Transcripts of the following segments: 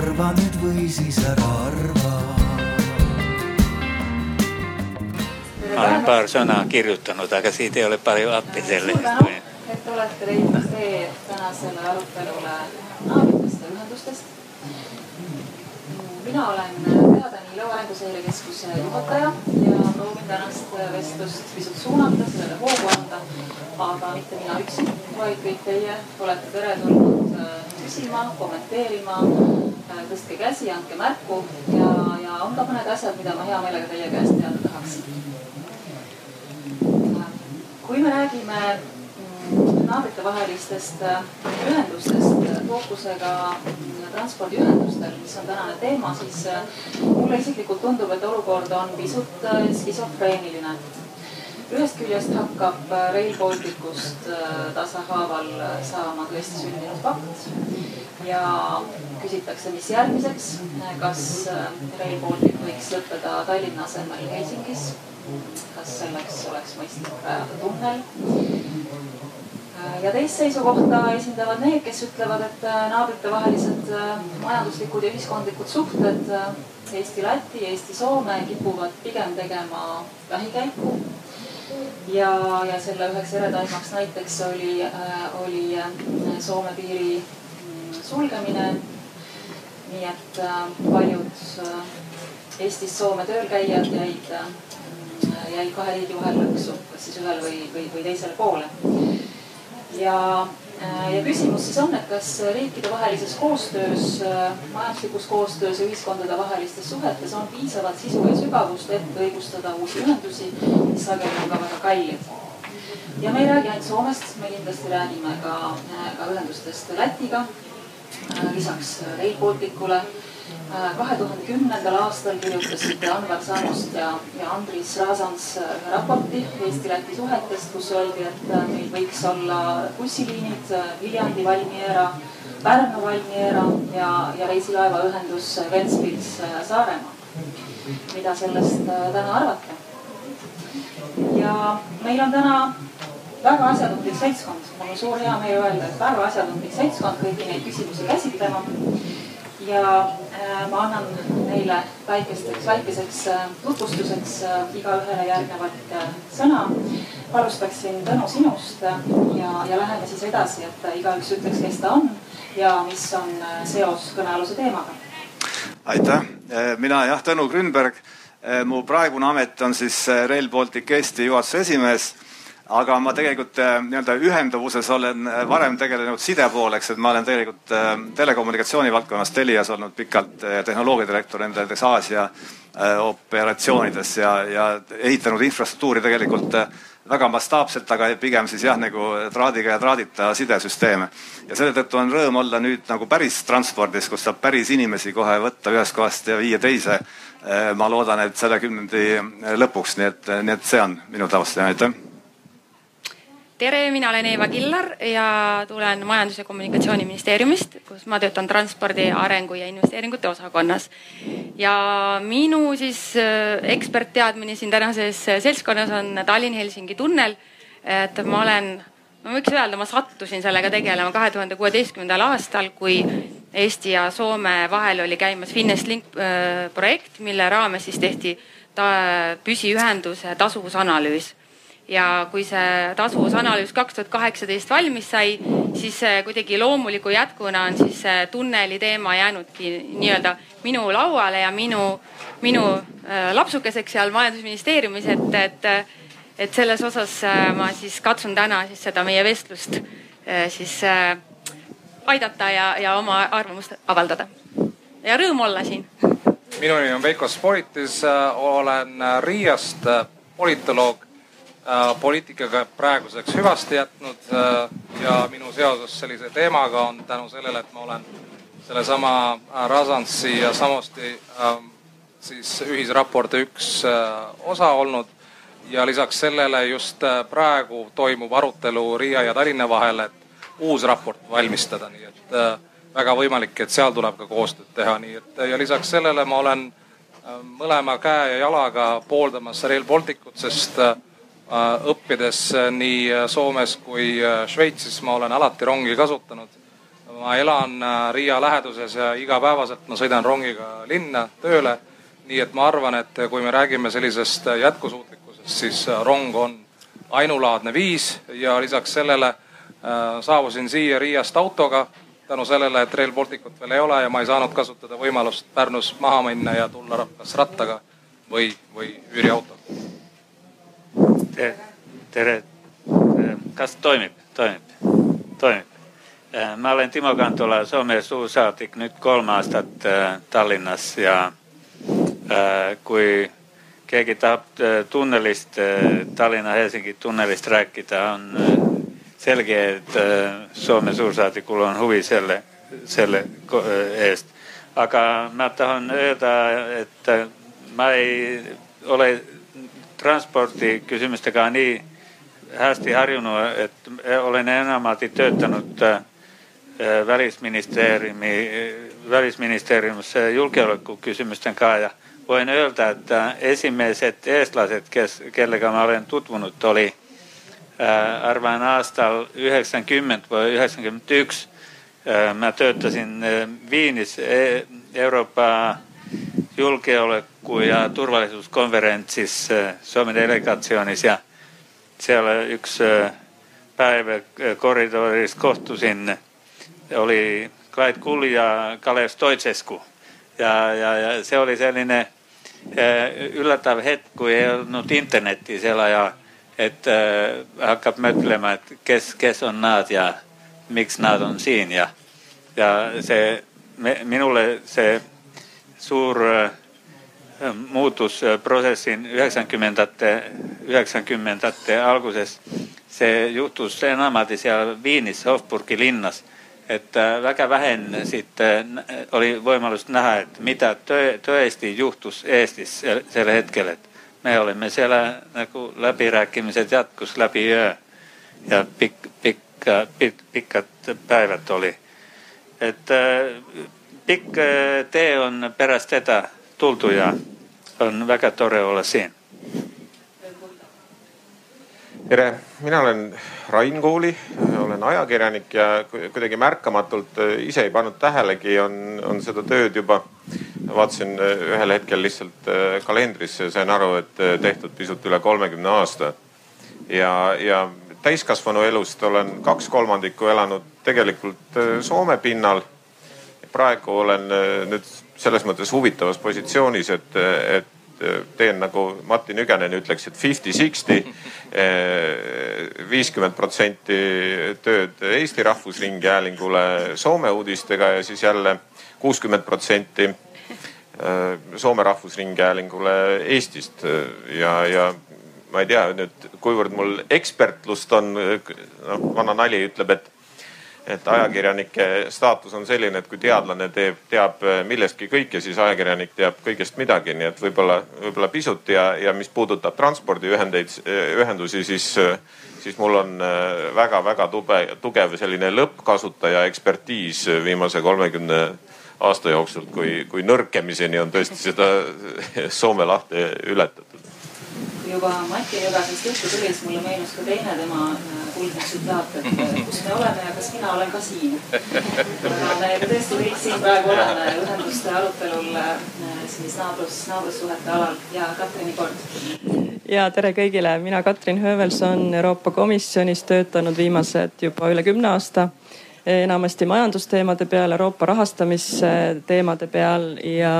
arva nüüd või siis ära arva. ma olen paar sõna kirjutanud, aga siit ei ole palju appi sellest. et olete leidnud tee tänasele arutelule naabritest ja ühendustest. mina olen Peatäni Ilo Arenguseire Keskuse juhataja ja proovin tänast vestlust pisut suunata, sellele hoogu anda. aga mitte mina üksi, vaid kõik teie olete teretulnud küsima, kommenteerima. Tõstke käsi, andke märku ja, ja on ka mõned asjad, mida ma hea meelega teie käest teada tahaksin. kui me räägime naabritevahelistest ühendustest fookusega transpordiühendustel, mis on tänane teema, siis mulle isiklikult tundub, et olukord on pisut skisofreeniline. Ühest küljest hakkab Rail Balticust tasahaaval saama tõesti sündinud fakt ja küsitakse, mis järgmiseks, kas Rail Baltic võiks lõppeda Tallinna asemel Helsingis, kas selleks oleks mõistlik rajada tunnel. Ja teist seisukohta esindavad need, kes ütlevad, et naabritevahelised majanduslikud ja ühiskondlikud suhted Eesti-Läti, Eesti-Soome kipuvad pigem tegema vähikäiku. Ja, ja selle üheks eredaimaks näiteks oli, oli Soome piiri sulgemine. nii et paljud Eestist Soome tööl käijad jäid, jäid kahe riigi vahel lõksu, kas siis ühele või, või, või teisele poole ja, ja küsimus siis on, et kas riikidevahelises koostöös, majanduslikus koostöös ja ühiskondade vahelistes suhetes on piisavalt sisu ja sügavust, et õigustada uusi ühendusi, mis sageli on ka väga kallid. ja me ei räägi ainult Soomest, me kindlasti räägime ka, ka ühendustest Lätiga, lisaks Rail Balticule kahe tuhande kümnendal aastal kirjutasid Anvar Sanost ja, ja Andris Razans ühe raporti Eesti-Läti suhetest, kus öeldi, et meil võiks olla bussiliinid Viljandi, Valmiera, Pärnu, Valmiera ja, ja reisilaevaühendus Ventspils, Saaremaa. mida sellest täna arvate? ja meil on täna väga asjatundlik seltskond, mul on suur hea meel öelda, et väga asjatundlik seltskond kõiki neid küsimusi käsitlema ja ma annan neile väikesteks, väikeseks tutvustuseks igaühele järgnevalt sõna. alustaksin Tõnu sinust ja, ja läheme siis edasi, et igaüks ütleks, kes ta on ja mis on seos kõnealuse teemaga. aitäh, mina jah, Tõnu Grünberg. mu praegune amet on siis Rail Baltic Eesti juhatuse esimees aga ma tegelikult nii-öelda ühendavuses olen varem tegelenud side pooleks, et ma olen tegelikult telekommunikatsiooni valdkonnas Telias olnud pikalt tehnoloogiadirektor nendes Aasia operatsioonides ja, ja ehitanud infrastruktuuri tegelikult väga mastaapselt, aga pigem siis jah, nagu traadiga ja traadita sidesüsteeme. ja selle tõttu on rõõm olla nüüd nagu päris transpordis, kus saab päris inimesi kohe võtta ühest kohast ja viia teise. ma loodan, et selle kümnendi lõpuks, nii et, nii et see on minu taustaline, aitäh tere, mina olen Eeva Killar ja tulen Majandus- ja Kommunikatsiooniministeeriumist, kus ma töötan transpordi arengu ja investeeringute osakonnas. ja minu siis ekspertteadmine siin tänases seltskonnas on Tallinn-Helsingi tunnel. et ma olen, ma võiks öelda, ma sattusin sellega tegelema kahe tuhande kuueteistkümnendal aastal, kui Eesti ja Soome vahel oli käimas Finnest Link projekt, mille raames siis tehti ta püsiühenduse tasuvusanalüüs ja kui see tasuvusanalüüs kaks tuhat kaheksateist valmis sai, siis kuidagi loomuliku jätkuna on siis tunneli teema jäänudki nii-öelda minu lauale ja minu, minu lapsukeseks seal majandusministeeriumis, et, et, et selles osas ma siis katsun täna siis seda meie vestlust siis aidata ja, ja oma arvamust avaldada. ja rõõm olla siin. minu nimi on Veiko Sporitis, olen Riiast politoloog poliitikaga praeguseks hüvasti jätnud ja minu seoses sellise teemaga on tänu sellele, et ma olen sellesama Razansi ja samuti siis ühisraporti üks osa olnud. ja lisaks sellele just praegu toimub arutelu Riia ja Tallinna vahel, et uus raport valmistada, nii et väga võimalik, et seal tuleb ka koostööd teha, nii et ja lisaks sellele ma olen mõlema käe ja jalaga pooldamas Rail Balticut, sest õppides nii Soomes kui Šveitsis ma olen alati rongi kasutanud. ma elan äh, Riia läheduses ja igapäevaselt ma sõidan rongiga linna tööle. nii et ma arvan, et kui me räägime sellisest jätkusuutlikkusest, siis rong on ainulaadne viis ja lisaks sellele saabusin siia Riiast autoga tänu sellele, et Rail Balticut veel ei ole ja ma ei saanud kasutada võimalust Pärnus maha minna ja tulla kas rattaga või, või üüriautoga tere, tere. kas toimib, toimib? Äh, mä olen Timo Kantola, Suomen suursaatik nyt kolme aastat äh, Tallinnas ja äh, kui keegi tunnelist, Tallinna-Helsingi tunnelist rääkida, on selge, et Suomen suursaatikul on huvi selle, selle eest. Aga mä tahan öelda, että mä ei ole transportikysymystäkään niin hästi harjunut, että olen enemmälti tööttänyt äh, välisministeriössä julkilukukysymysten kanssa. Ja voin öelda, että ensimmäiset eestlaiset, kellega mä olen tutvunut, oli äh, arvaan aastal 90 vai 91. Äh, mä tööttäsin Viinissä Euroopan julkilukku- ja turvallisuuskonferenssissa Suomen delegationissa ja siellä yksi päivä koridorissa kohtusin, oli Clyde Kull ja Kalev Stoitsesku. Ja, ja, ja se oli sellainen yllättävä hetki, kun ei ollut internettiä siellä ja että hakkaa möttelemään, että kes, kes on naat ja miksi naat on siinä. Ja, ja se, me, minulle se suur muutusprosessin 90 90 alguses se juhtus enamasti siellä Viinissä, Hofburgin linnas, että väga vähän sitten oli voimallus nähdä, että mitä töisesti juhtus Eestis sillä hetkellä. Me olimme siellä läpirääkimiset jatkus läpi yö ja pik, pikka, pik, pikkat päivät oli. Että pikk tee on pärast tätä tultu ja on väga tore olla siin. tere, mina olen Rain Kuuli, olen ajakirjanik ja kuidagi märkamatult äh, ise ei pannud tähelegi, on, on seda tööd juba. vaatasin äh, ühel hetkel lihtsalt kalendrisse ja sain aru, et tehtud pisut üle kolmekümne aasta. ja, ja täiskasvanu elust olen kaks kolmandikku elanud tegelikult Soome pinnal. Praegu olen nüüd selles mõttes huvitavas positsioonis, et, et teen nagu Mati Nüganen ütleks et, et fifty-sixty. viiskümmend protsenti tööd Eesti Rahvusringhäälingule Soome uudistega ja siis jälle kuuskümmend protsenti Soome Rahvusringhäälingule Eestist ja, ja ma ei tea nüüd, kuivõrd mul ekspertlust on, noh vana nali ütleb, et et ajakirjanike staatus on selline, et kui teadlane teeb, teab millestki kõike, siis ajakirjanik teab kõigest midagi, nii et võib-olla, võib-olla pisut ja, ja mis puudutab transpordiühendeid, ühendusi, siis, siis mul on väga-väga tube, tugev selline lõppkasutaja ekspertiis viimase kolmekümne aasta jooksul, kui, kui nõrkemiseni on tõesti seda Soome lahte ületatud juba Mati Jõgasest juttu tuli, siis mulle meenus ka teine tema äh, kuldne tsitaat, et äh, kus me oleme ja kas mina olen ka siin. me tõesti kõik siin praegu oleme ühenduste arutelul äh, siis naabrus, naabrussuhete alal. Ja Katrini kord. Ja tere kõigile, mina Katrin Höövelson Euroopa Komisjonis töötanud viimased juba üle kümne aasta enamasti majandusteemade peal, Euroopa rahastamisteemade peal ja,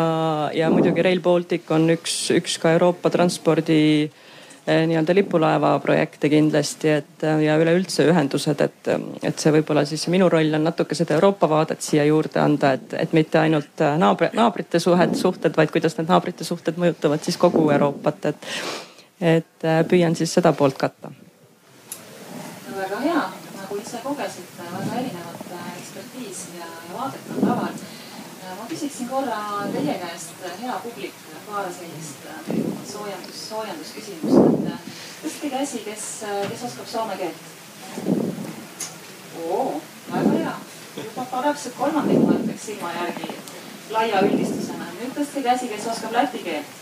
ja muidugi Rail Baltic on üks, üks ka Euroopa transpordi eh, nii-öelda lipulaeva projekte kindlasti, et ja üleüldse ühendused, et, et see võib-olla siis minu roll on natuke seda Euroopa vaadet siia juurde anda, et, et mitte ainult naabri, naabrite suhed, suhted, vaid kuidas need naabrite suhted mõjutavad siis kogu Euroopat, et, et püüan siis seda poolt katta. väga hea, nagu ise kogesite, väga erinevad vaadet on laval. ma küsiksin korra teie käest, hea publik, paar sellist äh, soojendus, soojendusküsimust, et äh, tõstke käsi, kes, äh, kes oskab soome keelt. oo, väga hea, juba täpselt kolmandik ma ütleks silma järgi laia üldistusena. nüüd tõstke käsi, kes oskab läti keelt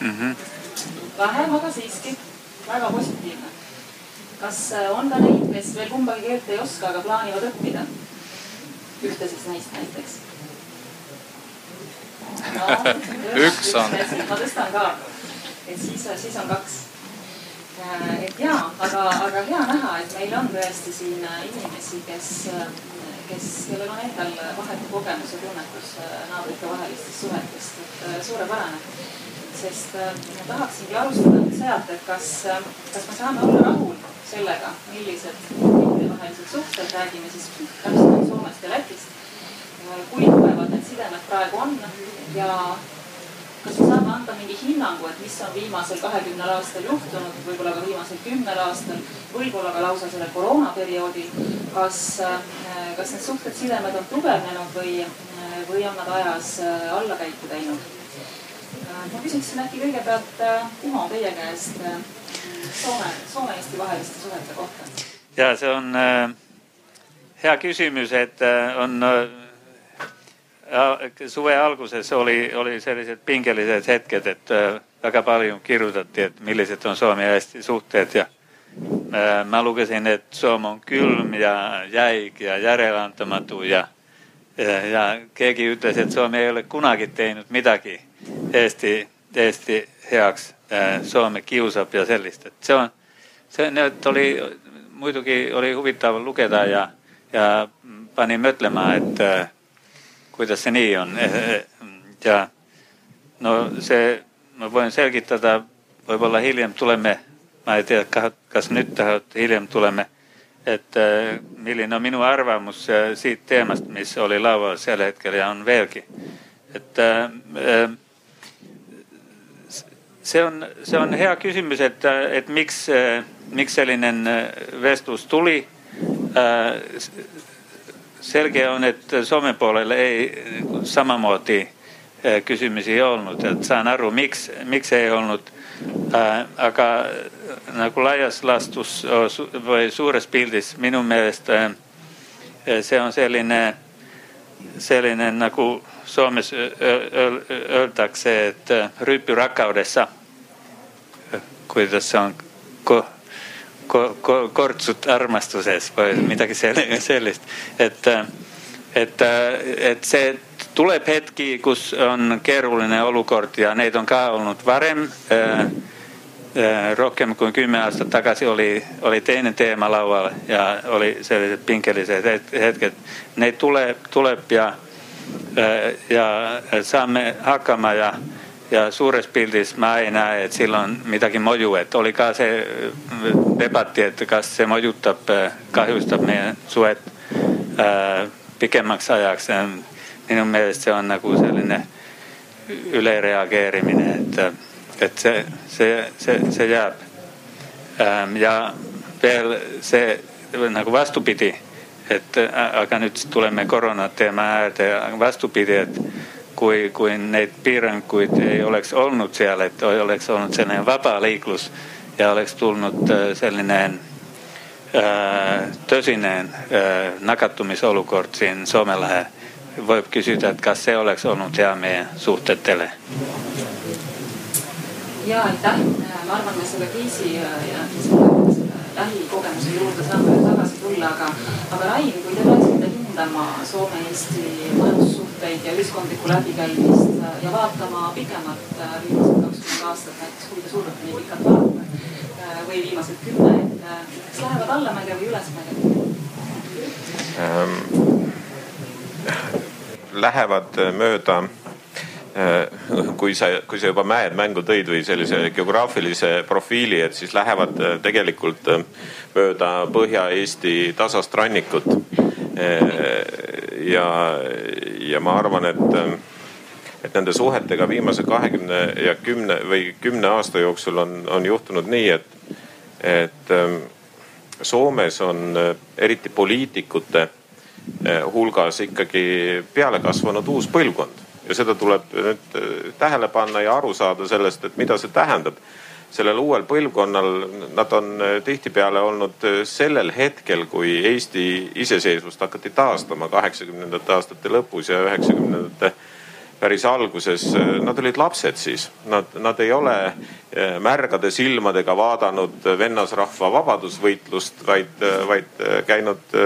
mm. -hmm. vähem, aga siiski väga positiivne. kas on ka neid, kes veel kumbagi keelt ei oska, aga plaanivad õppida? Ühte siis neist näiteks no,. üks on. ma tõstan ka, et siis, siis on kaks. et ja, aga, aga hea näha, et meil on tõesti siin inimesi, kes, kes, kellel on endal vahetu kogemus ja tunnetus naabrite vahelistest suhetest, et suurepärane sest ma tahaksingi alustada sealt, et kas, kas me saame olla rahul sellega, millised riikidevahelised suhted, räägime siis täpsemalt Soomest ja Lätist, kui tugevad need sidemed praegu on ja kas me saame anda mingi hinnangu, et mis on viimasel kahekümnel aastal juhtunud, võib-olla ka viimasel kümnel aastal, võib-olla ka lausa sellel koroonaperioodil. kas, kas need suhted, sidemed on tugevnenud või, või on nad ajas allakäiku teinud? Ma küsiksin äkki kõigepealt Timo teie käest Soome, Soome-Eesti vaheliste suhete kohta. ja see on äh, hea küsimus, et äh, on äh, suve alguses oli, oli sellised pingelised hetked, et äh, väga palju kirjutati, et millised on Soome ja Eesti suhted ja äh, ma lugesin, et Soome on külm ja jäik ja järeleandamatu ja, ja, ja keegi ütles, et Soome ei ole kunagi teinud midagi Eesti, Eesti heaks. Äh, Soome kiusab ja sellist, et see on, see nüüd oli muidugi oli huvitav lugeda ja, ja pani mõtlema, et äh, kuidas see nii on. ja no see, ma võin selgitada, võib-olla hiljem tuleme, ma ei tea, kas nüüd tahavad, hiljem tuleme, et äh, milline on minu arvamus siit teemast, mis oli laual sel hetkel ja on veelgi. et see on, see on hea küsimus, et, et miks, miks selline vestlus tuli. selge on, et Soome poolel ei samamoodi küsimusi ei olnud, et saan aru, miks, miks ei olnud. aga nagu laias laastus või suures pildis minu meelest see on selline, selline nagu Suomessa öeldakse, että ryyppyrakkaudessa, kuidas se on ko, ko, ko, kortsut armastuses või midagi sellist. et, et, et see tuleb hetki, kus on keeruline olukord ja neid on ka olnud varem. rohkem kui kümme aastat tagasi oli, oli teine teema laual ja oli sellised pingelised hetked. Neid tuleb, tuleb ja ja saamme hakkama ja, ja suures pildis ma ei näe, et sillä on midagi moju, et oli ka see debatti, et kas see mojutab, kahjustab meie suhet ää, pikemmaks ajaks. minu meelest see on nagu selline ülereageerimine, et, et see, see, see, see jääb. ja veel see nagu vastupidi et aga nüüd tuleme koroonateema äärde vastupidi, et kui, kui neid piiranguid ei oleks olnud seal, et oleks olnud selline vaba liiklus ja oleks tulnud selline äh, tõsine äh, nakatumisolukord siin Soome lahe, võib küsida, et kas see oleks olnud hea meie suhtetele? ja aitäh, ma arvan, me selle kriisi ja, ja selle lähikogemuse juurde saame veel tagasi tulla, aga, aga Rain, kui te peaksite hindama Soome-Eesti majandussuhteid ja ühiskondlikku läbikäimist ja vaatama pikemalt äh, viimased kakskümmend aastat, näiteks kui te suudate nii pikalt vaadata äh, või viimased kümme, et äh, kas lähevad allamäge või ülesmäge ähm,? Lähevad mööda kui sa, kui sa juba mäed mängu tõid või sellise geograafilise profiili, et siis lähevad äh, tegelikult äh, mööda Põhja-Eesti tasast rannikut. ja, ja ma arvan, et, et nende suhetega viimase kahekümne ja kümne või kümne aasta jooksul on, on juhtunud nii, et, et Soomes on eriti poliitikute hulgas ikkagi peale kasvanud uus põlvkond ja seda tuleb nüüd äh, tähele panna ja aru saada sellest, et mida see tähendab. sellel uuel põlvkonnal, nad on äh, tihtipeale olnud äh, sellel hetkel, kui Eesti iseseisvust hakati taastama kaheksakümnendate aastate lõpus ja üheksakümnendate päris alguses, nad olid lapsed siis, nad, nad ei ole märgade silmadega vaadanud vennasrahva vabadusvõitlust, vaid, vaid käinud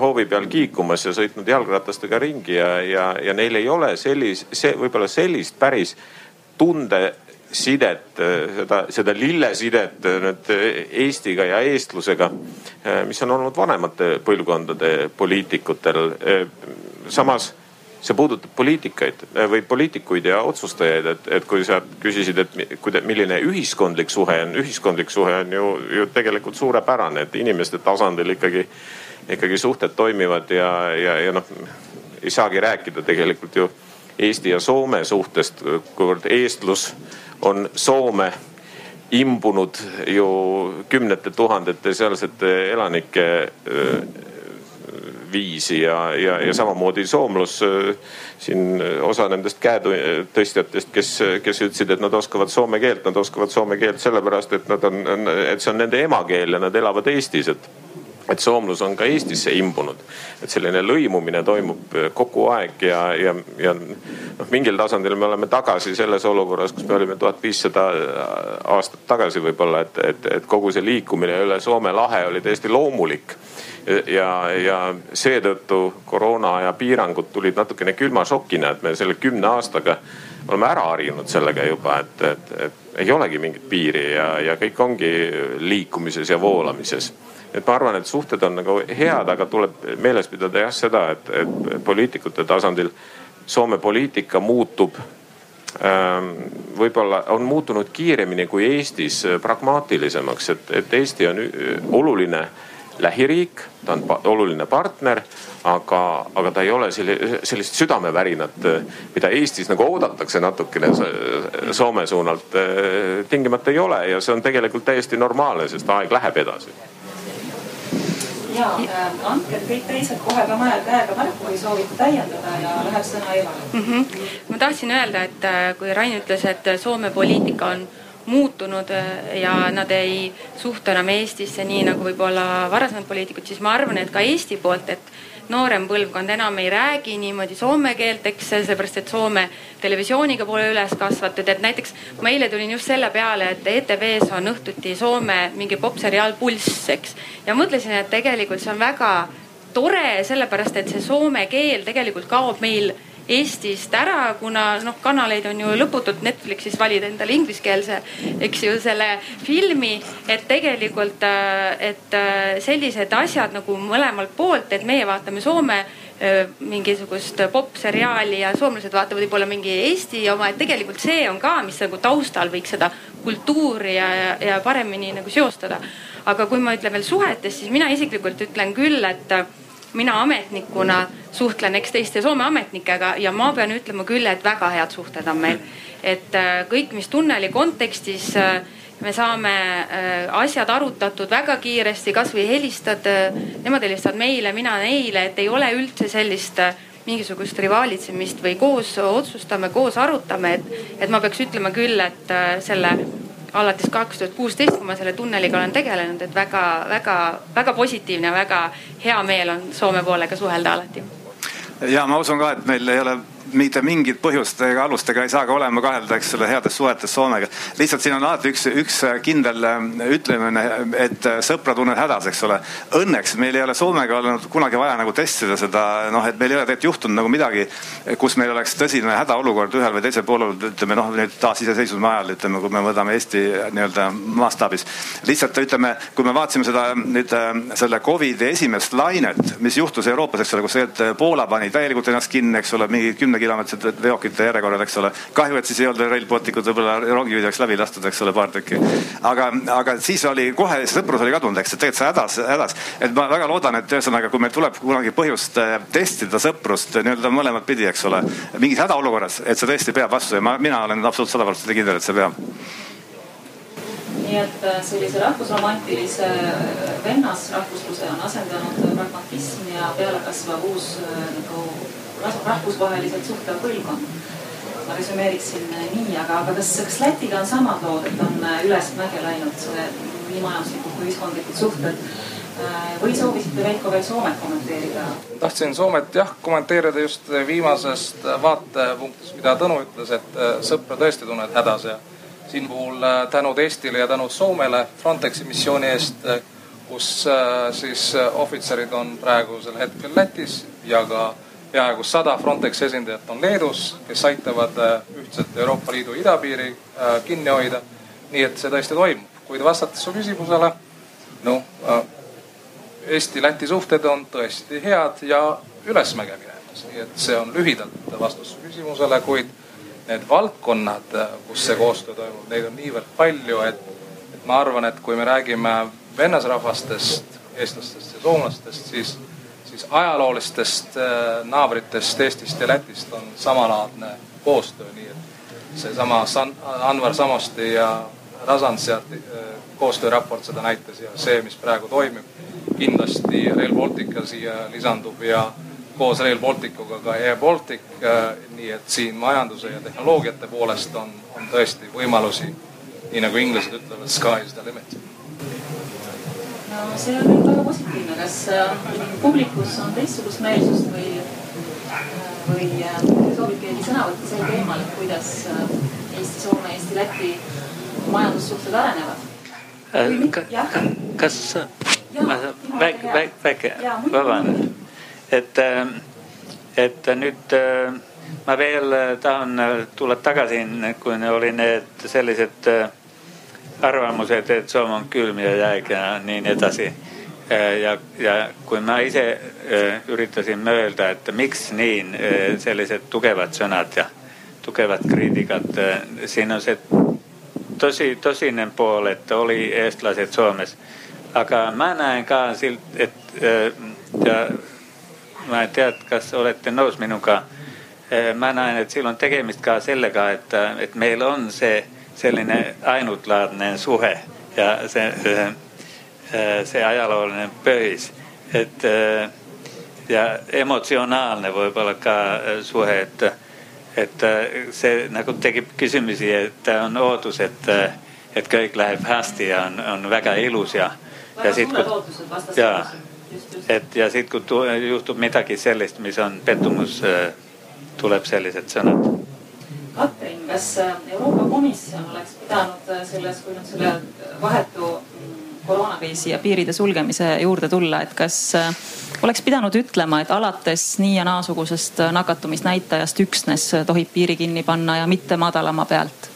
hoovi peal kiikumas ja sõitnud jalgratastega ringi ja, ja, ja neil ei ole sellist, see võib-olla sellist päris tundesidet, seda, seda lillesidet nüüd Eestiga ja eestlusega, mis on olnud vanemate põlvkondade poliitikutel. samas see puudutab poliitikaid või poliitikuid ja otsustajaid, et, et kui sa küsisid, et kuida-, milline ühiskondlik suhe on, ühiskondlik suhe on ju, ju tegelikult suurepärane, et inimeste tasandil ikkagi, ikkagi suhted toimivad ja, ja, ja noh, ei saagi rääkida tegelikult ju Eesti ja Soome suhtest, kuivõrd eestlus on Soome imbunud ju kümnete tuhandete sealsete elanike viisi ja, ja, ja samamoodi soomlus. Siin osa nendest käetõstjatest, kes, kes ütlesid, et nad oskavad soome keelt, nad oskavad soome keelt sellepärast, et nad on, et see on nende emakeel ja nad elavad Eestis, et et soomlus on ka Eestisse imbunud. et selline lõimumine toimub kogu aeg ja, ja, ja noh, mingil tasandil me oleme tagasi selles olukorras, kus me olime tuhat viissada aastat tagasi võib-olla, et, et, et kogu see liikumine üle Soome lahe oli täiesti loomulik ja, ja seetõttu koroona aja piirangud tulid natukene külma šokina, et me selle kümne aastaga oleme ära harjunud sellega juba, et, et, et ei olegi mingit piiri ja, ja kõik ongi liikumises ja voolamises et ma arvan, et suhted on nagu head, aga tuleb meeles pidada jah seda, et, et poliitikute tasandil Soome poliitika muutub ähm, võib-olla on muutunud kiiremini kui Eestis pragmaatilisemaks, et, et Eesti on oluline lähiriik, ta on oluline partner, aga, aga ta ei ole selli-, sellist südamevärinat, mida Eestis nagu oodatakse natukene Soome suunalt, tingimata ei ole ja see on tegelikult täiesti normaalne, sest aeg läheb edasi ja äh, andke kõik teised kohe ka mõne käega märku, kui soovite täiendada ja läheb sõna Evale mm. -hmm. ma tahtsin öelda, et äh, kui Rain ütles, et Soome poliitika on muutunud äh, ja nad ei suhtu enam Eestisse nii nagu võib-olla varasemad poliitikud, siis ma arvan, et ka Eesti poolt, et noorem põlvkond enam ei räägi niimoodi soome keelt, eks sellepärast, et Soome televisiooniga pole üles kasvatud, et näiteks ma eile tulin just selle peale, et ETV-s on õhtuti Soome mingi popseriaal Pulss, eks. ja mõtlesin, et tegelikult see on väga tore, sellepärast et see soome keel tegelikult kaob meil Eestist ära, kuna noh, kanaleid on ju lõputult Netflixis valida endale ingliskeelse, eks ju, selle filmi. et tegelikult, äh, et äh, sellised asjad nagu mõlemalt poolt, et meie vaatame Soome äh, mingisugust popseriaali ja soomlased vaatavad võib-olla mingi Eesti oma, et tegelikult see on ka, mis nagu taustal võiks seda kultuuri ja, ja, ja paremini nagu seostada. aga kui ma ütlen veel suhetest, siis mina isiklikult ütlen küll, et mina ametnikuna suhtlen eks teiste Soome ametnikega ja ma pean ütlema küll, et väga head suhted on meil. et äh, kõik, mis tunneli kontekstis äh, me saame äh, asjad arutatud väga kiiresti, kasvõi helistad, nemad helistavad meile, mina neile, et ei ole üldse sellist mingisugust rivaalitsemist või koos otsustame, koos arutame, et, et ma peaks ütlema küll, et selle alates kaks tuhat kuusteist, kui ma selle tunneliga olen tegelenud, et väga-väga-väga positiivne, väga hea meel on Soome poolega suhelda alati. ja ma usun ka, et meil ei ole mitte mingit põhjust ega alust ega ei saa ka olema kahelda, eks ole, heades suhetes Soomega. lihtsalt siin on alati üks, üks kindel äh, ütlemine, et äh, sõpra tunned hädas, eks ole. Õnneks meil ei ole Soomega olnud kunagi vaja nagu testida seda, noh, et meil ei ole tegelikult juhtunud nagu midagi, kus meil oleks tõsine hädaolukord ühel või teisel poolel, ütleme noh, nüüd taasiseseisvumise ajal, ütleme, kui me võtame Eesti nii-öelda mastaabis. lihtsalt ütleme, kui me vaatasime seda nüüd äh, selle Covidi esimest lainet, mis juhtus Euroopas, eks ole, kus Poola pani täielikult ennast kinni, eks ole, mingi kümne kümnekilomeetrised veokite järjekorrad, eks ole. kahju, et siis ei olnud Rail Balticut, võib-olla rongijuhid oleks läbi lastud, eks ole, paar tükki. aga, aga siis oli kohe, sõprus oli kadunud, eks, et tegelikult see hädas, hädas. et ma väga loodan, et ühesõnaga, kui meil tuleb kunagi põhjust äh, testida sõprust nii-öelda mõlemat pidi, eks ole, mingis hädaolukorras, et see tõesti peab vastu ja ma, mina olen absoluutselt sada protsenti kindel, et see peab nii et äh, sellise rahvusromantilise äh, vennasrahvusluse on asendanud pragmatism ja pealekasvav uus nagu rahvusvaheliselt suhtlev põlvkond. ma resümeeriksin nii, aga, aga kas, kas Lätiga on samad lood, et on äh, ülesmäge läinud nii majanduslikud kui ühiskondlikud suhted? Äh, või soovisite Veiko veel Soomet kommenteerida? tahtsin Soomet jah kommenteerida just viimasest vaatepunktist, mida Tõnu ütles, et äh, sõpra tõesti tunned hädas ja siin puhul tänud Eestile ja tänud Soomele Frontexi missiooni eest kus siis ohvitserid on praegusel hetkel Lätis ja ka peaaegu sada Frontexi esindajat on Leedus, kes aitavad ühtset Euroopa Liidu idapiiri kinni hoida. nii et see tõesti toimub, kuid vastates su küsimusele, noh Eesti-Läti suhted on tõesti head ja ülesmäge minemas, nii et see on lühidalt vastus su küsimusele, kuid need valdkonnad, kus see koostöö toimub, neid on niivõrd palju, et, et ma arvan, et kui me räägime vennasrahvastest, eestlastest ja soomlastest, siis, siis ajaloolistest äh, naabritest Eestist ja Lätist on samalaadne koostöö, nii et seesama San, Anvar Samosti ja Razantseati äh, koostööraport seda näitas ja see, mis praegu toimib kindlasti Rail Baltica siia lisandub ja koos Rail Balticuga ka Air Baltic. Äh, nii et siin majanduse ja tehnoloogiate poolest on, on tõesti võimalusi, nii nagu inglased ütlevad, sky is the limit. No see on väga positiivne, kas äh, publikus on teistsugust meelsust või, äh, või soovib keegi sõna võtta sel teemal, et kuidas Eesti, Soome, Eesti, Läti majandussuhted arenevad? kas väike, väike, väike, vabandan. et, äh, et nüüd äh, ma veel äh, tahan tulla tagasi, kui oli need sellised arvamused, et Soome on külm ja jääg ja nii edasi. ja, ja kui ma ise üritasin öelda, et miks nii sellised tugevad sõnad ja tugevad kriitikad, siin on see tosi, tosine pool, et oli eestlased Soomes aga ma näen ka silt, et ja ma ei tea, kas olete nõus minuga. ma näen, et siin on tegemist ka sellega, et, et meil on see selline ainutlaadne suhe ja see, see ajalooline põhis, et ja emotsionaalne võib-olla ka suhe, et, et see nagu tekib küsimusi, et on ootus, et, et kõik läheb hästi ja on, on väga ilus ja ja siit, kui, ja, et ja siit, kui juhtub midagi sellist, mis on pettumus, äh, tuleb sellised sõnad. Katrin, kas äh, Euroopa Komisjon oleks pidanud äh, selles, kui nüüd selle vahetu mm, koroonakriisi ja piiride sulgemise juurde tulla, et kas oleks pidanud ütlema, et alates nii ja naasugusest nakatumisnäitajast üksnes tohib piiri kinni panna ja mitte madalama pealt?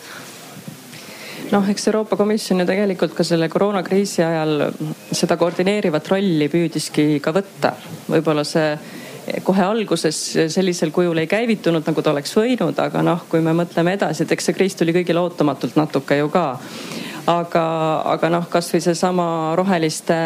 noh, eks Euroopa Komisjon ju tegelikult ka selle koroonakriisi ajal seda koordineerivat rolli püüdiski ka võtta. võib-olla see kohe alguses sellisel kujul ei käivitunud, nagu ta oleks võinud, aga noh, kui me mõtleme edasi, et eks see kriis tuli kõigile ootamatult natuke ju ka. Aga, aga noh, kasvõi seesama roheliste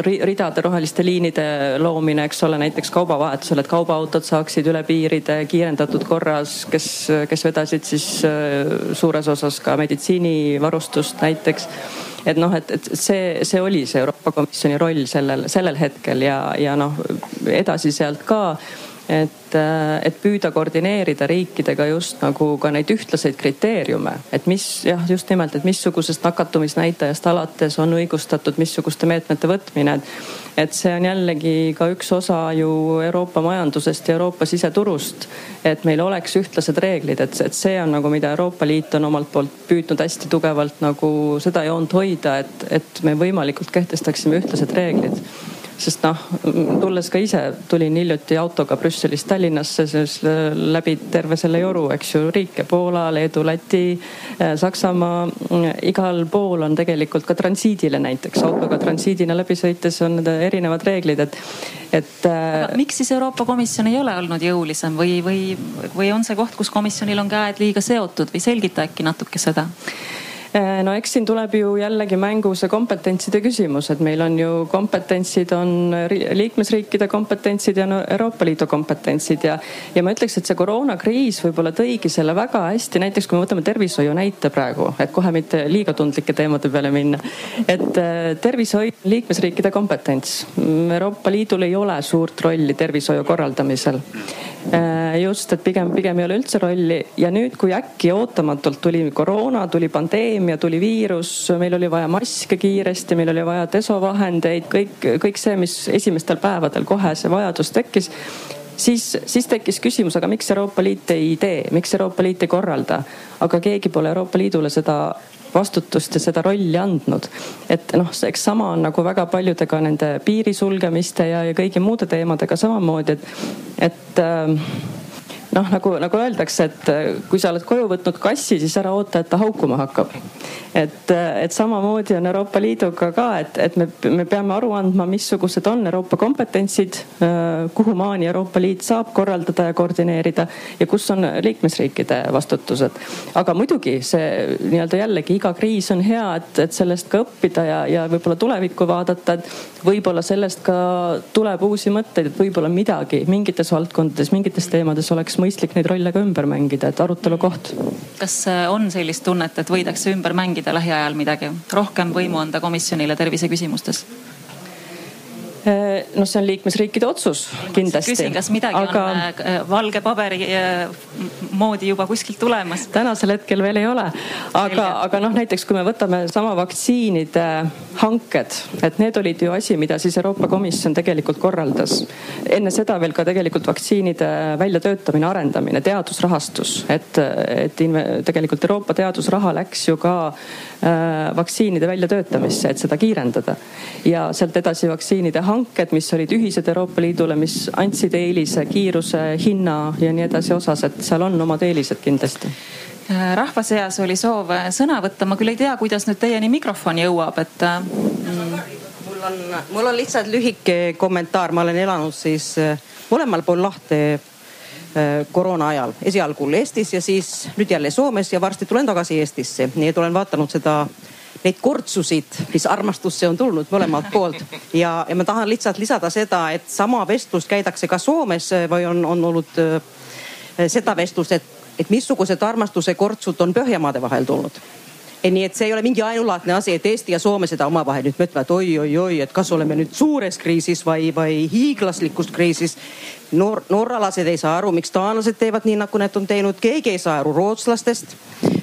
ridade, roheliste liinide loomine, eks ole, näiteks kaubavahetusel, et kaubaautod saaksid üle piiride kiirendatud korras, kes, kes vedasid siis äh, suures osas ka meditsiinivarustust näiteks et noh, et, et see, see oli see Euroopa Komisjoni roll sellel, sellel hetkel ja, ja noh, edasi sealt ka et, äh, et püüda koordineerida riikidega just nagu ka neid ühtlaseid kriteeriume, et mis jah, just nimelt, et missugusest nakatumisnäitajast alates on õigustatud missuguste meetmete võtmine. et see on jällegi ka üks osa ju Euroopa majandusest ja Euroopa siseturust, et meil oleks ühtlased reeglid, et, et see on nagu, mida Euroopa Liit on omalt poolt püüdnud hästi tugevalt nagu seda joont hoida, et, et me võimalikult kehtestaksime ühtlased reeglid sest noh, tulles ka ise, tulin hiljuti autoga Brüsselist Tallinnasse, siis äh, läbi terve selle joru, eks ju, riike Poola, Leedu, Läti, äh, Saksamaa. igal pool on tegelikult ka transiidile näiteks autoga transiidina läbi sõites on need erinevad reeglid, et, et. Äh, miks siis Euroopa Komisjon ei ole olnud jõulisem või, või, või on see koht, kus komisjonil on käed liiga seotud või selgita äkki natuke seda? Äh, no eks siin tuleb ju jällegi mängu see kompetentside küsimus, et meil on ju kompetentsid, on liikmesriikide kompetentsid ja no Euroopa Liidu kompetentsid ja, ja ma ütleks, et see koroonakriis võib-olla tõigi selle väga hästi, näiteks kui me võtame tervishoiu näite praegu, et kohe mitte liiga tundlike teemade peale minna. et äh, tervishoid liikmesriikide kompetents. Euroopa Liidul ei ole suurt rolli tervishoiu korraldamisel just, et pigem, pigem ei ole üldse rolli. Ja nüüd, kui äkki ootamatult tuli koroona, tuli pandeemia, tuli viirus, meil oli vaja maske kiiresti, meil oli vaja desovahendeid, kõik, kõik see, mis esimestel päevadel kohe see vajadus tekkis siis, siis tekkis küsimus, aga miks Euroopa Liit ei tee, miks Euroopa Liit ei korralda, aga keegi pole Euroopa Liidule seda vastutust ja seda rolli andnud. et noh, eks sama on nagu väga paljudega nende piiri sulgemiste ja, ja kõigi muude teemadega samamoodi, et, et äh, noh, nagu, nagu öeldakse, et äh, kui sa oled koju võtnud kassi, siis ära oota, et ta haukuma hakkab. et, äh, et samamoodi on Euroopa Liiduga ka, et, et me, me peame aru andma, missugused on Euroopa kompetentsid, äh, kuhumaani Euroopa Liit saab korraldada ja koordineerida ja kus on liikmesriikide vastutused. aga muidugi see nii-öelda jällegi iga kriis on hea, et, et sellest ka õppida ja, ja võib-olla tulevikku vaadata, et võib-olla sellest ka tuleb uusi mõtteid, et võib-olla midagi mingites valdkondades, mingites teemades oleks mõistlik neid rolle ka ümber mängida, et arutelu koht. kas äh, on sellist tunnet, et võidakse ümber mängida lähiajal midagi, rohkem võimu anda komisjonile terviseküsimustes? Noh, see on liikmesriikide otsus kindlasti. küsin, kas midagi aga... on äh, valge paberi moodi juba kuskilt tulemas? tänasel hetkel veel ei ole, aga, aga noh, näiteks kui me võtame sama vaktsiinide hanked, et need olid ju asi, mida siis Euroopa Komisjon tegelikult korraldas. enne seda veel ka tegelikult vaktsiinide väljatöötamine, arendamine, teadusrahastus, et, et tegelikult Euroopa teadusraha läks ju ka äh, vaktsiinide väljatöötamisse, et seda kiirendada. ja sealt edasi vaktsiinide hanked, mis olid ühised Euroopa Liidule, mis andsid eelise kiiruse, hinna ja nii edasi osas, et seal on omad eelised kindlasti. Äh, rahva seas oli soov äh, sõna võtta, ma küll ei tea, kuidas nüüd teieni mikrofon jõuab, et äh, mm.. mul on, mul on lihtsalt lühike kommentaar, ma olen elanud siis mõlemal pool lahte koroona ajal, esialgu Eestis ja siis nüüd jälle Soomes ja varsti tulen tagasi Eestisse, nii et olen vaadanud seda neid kortsusid, mis armastusse on tulnud mõlemalt poolt. ja, ja ma tahan lihtsalt lisada seda, et sama vestlust käidakse ka Soomes või on, on olnud seda vestlust, et et missugused armastuse kortsud on Põhjamaade vahel tulnud nii et see ei ole mingi ainulaadne asi, et Eesti ja Soome seda omavahel nüüd mõtlevad oi-oi-oi, et kas oleme nüüd suures kriisis või, või hiiglaslikus kriisis. Noor, norralased ei saa aru, miks taanlased teevad nii, nagu nad on teinud, keegi ei saa aru rootslastest.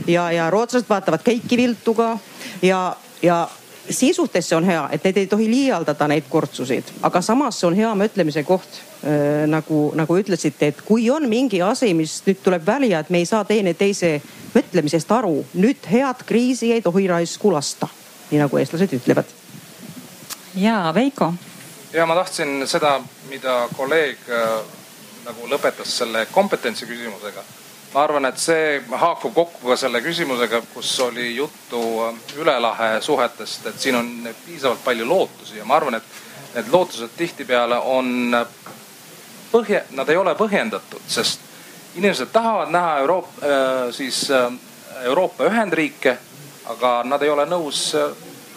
ja, ja rootslased vaatavad kõiki viltu ka ja, ja siis suhtes see on hea, et need ei tohi liialdada, neid kortsusid, aga samas see on hea mõtlemise koht äh,. nagu, nagu ütlesite, et kui on mingi asi, mis nüüd tuleb välja, et me ei saa teineteise mõtlemisest aru, nüüd head kriisi ei tohi raisku lasta, nii nagu eestlased ütlevad. ja Veiko. ja ma tahtsin seda, mida kolleeg äh, nagu lõpetas selle kompetentsi küsimusega ma arvan, et see haakub kokku ka selle küsimusega, kus oli juttu äh, üle lahe suhetest, et siin on piisavalt palju lootusi ja ma arvan, et need lootused tihtipeale on põhja, nad ei ole põhjendatud, sest inimesed tahavad näha Euroopa, äh, siis äh, Euroopa Ühendriike, aga nad ei ole nõus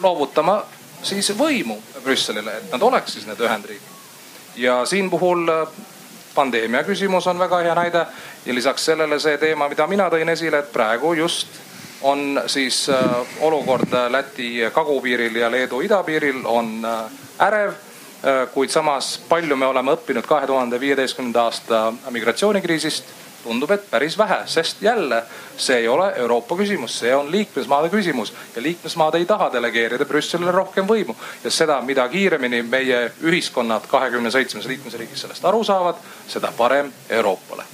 loovutama siis võimu Brüsselile, et nad oleks siis need Ühendriigid. ja siin puhul pandeemia küsimus on väga hea näide. Ja lisaks sellele see teema, mida mina tõin esile, et praegu just on siis äh, olukord Läti kagupiiril ja Leedu idapiiril on äh, ärev äh, kuid samas palju me oleme õppinud kahe tuhande viieteistkümnenda aasta migratsioonikriisist tundub, et päris vähe, sest jälle see ei ole Euroopa küsimus, see on liikmesmaade küsimus ja liikmesmaad ei taha delegeerida Brüsselile rohkem võimu. ja seda, mida kiiremini meie ühiskonnad kahekümne seitsmes liikmesriigis sellest aru saavad, seda parem Euroopale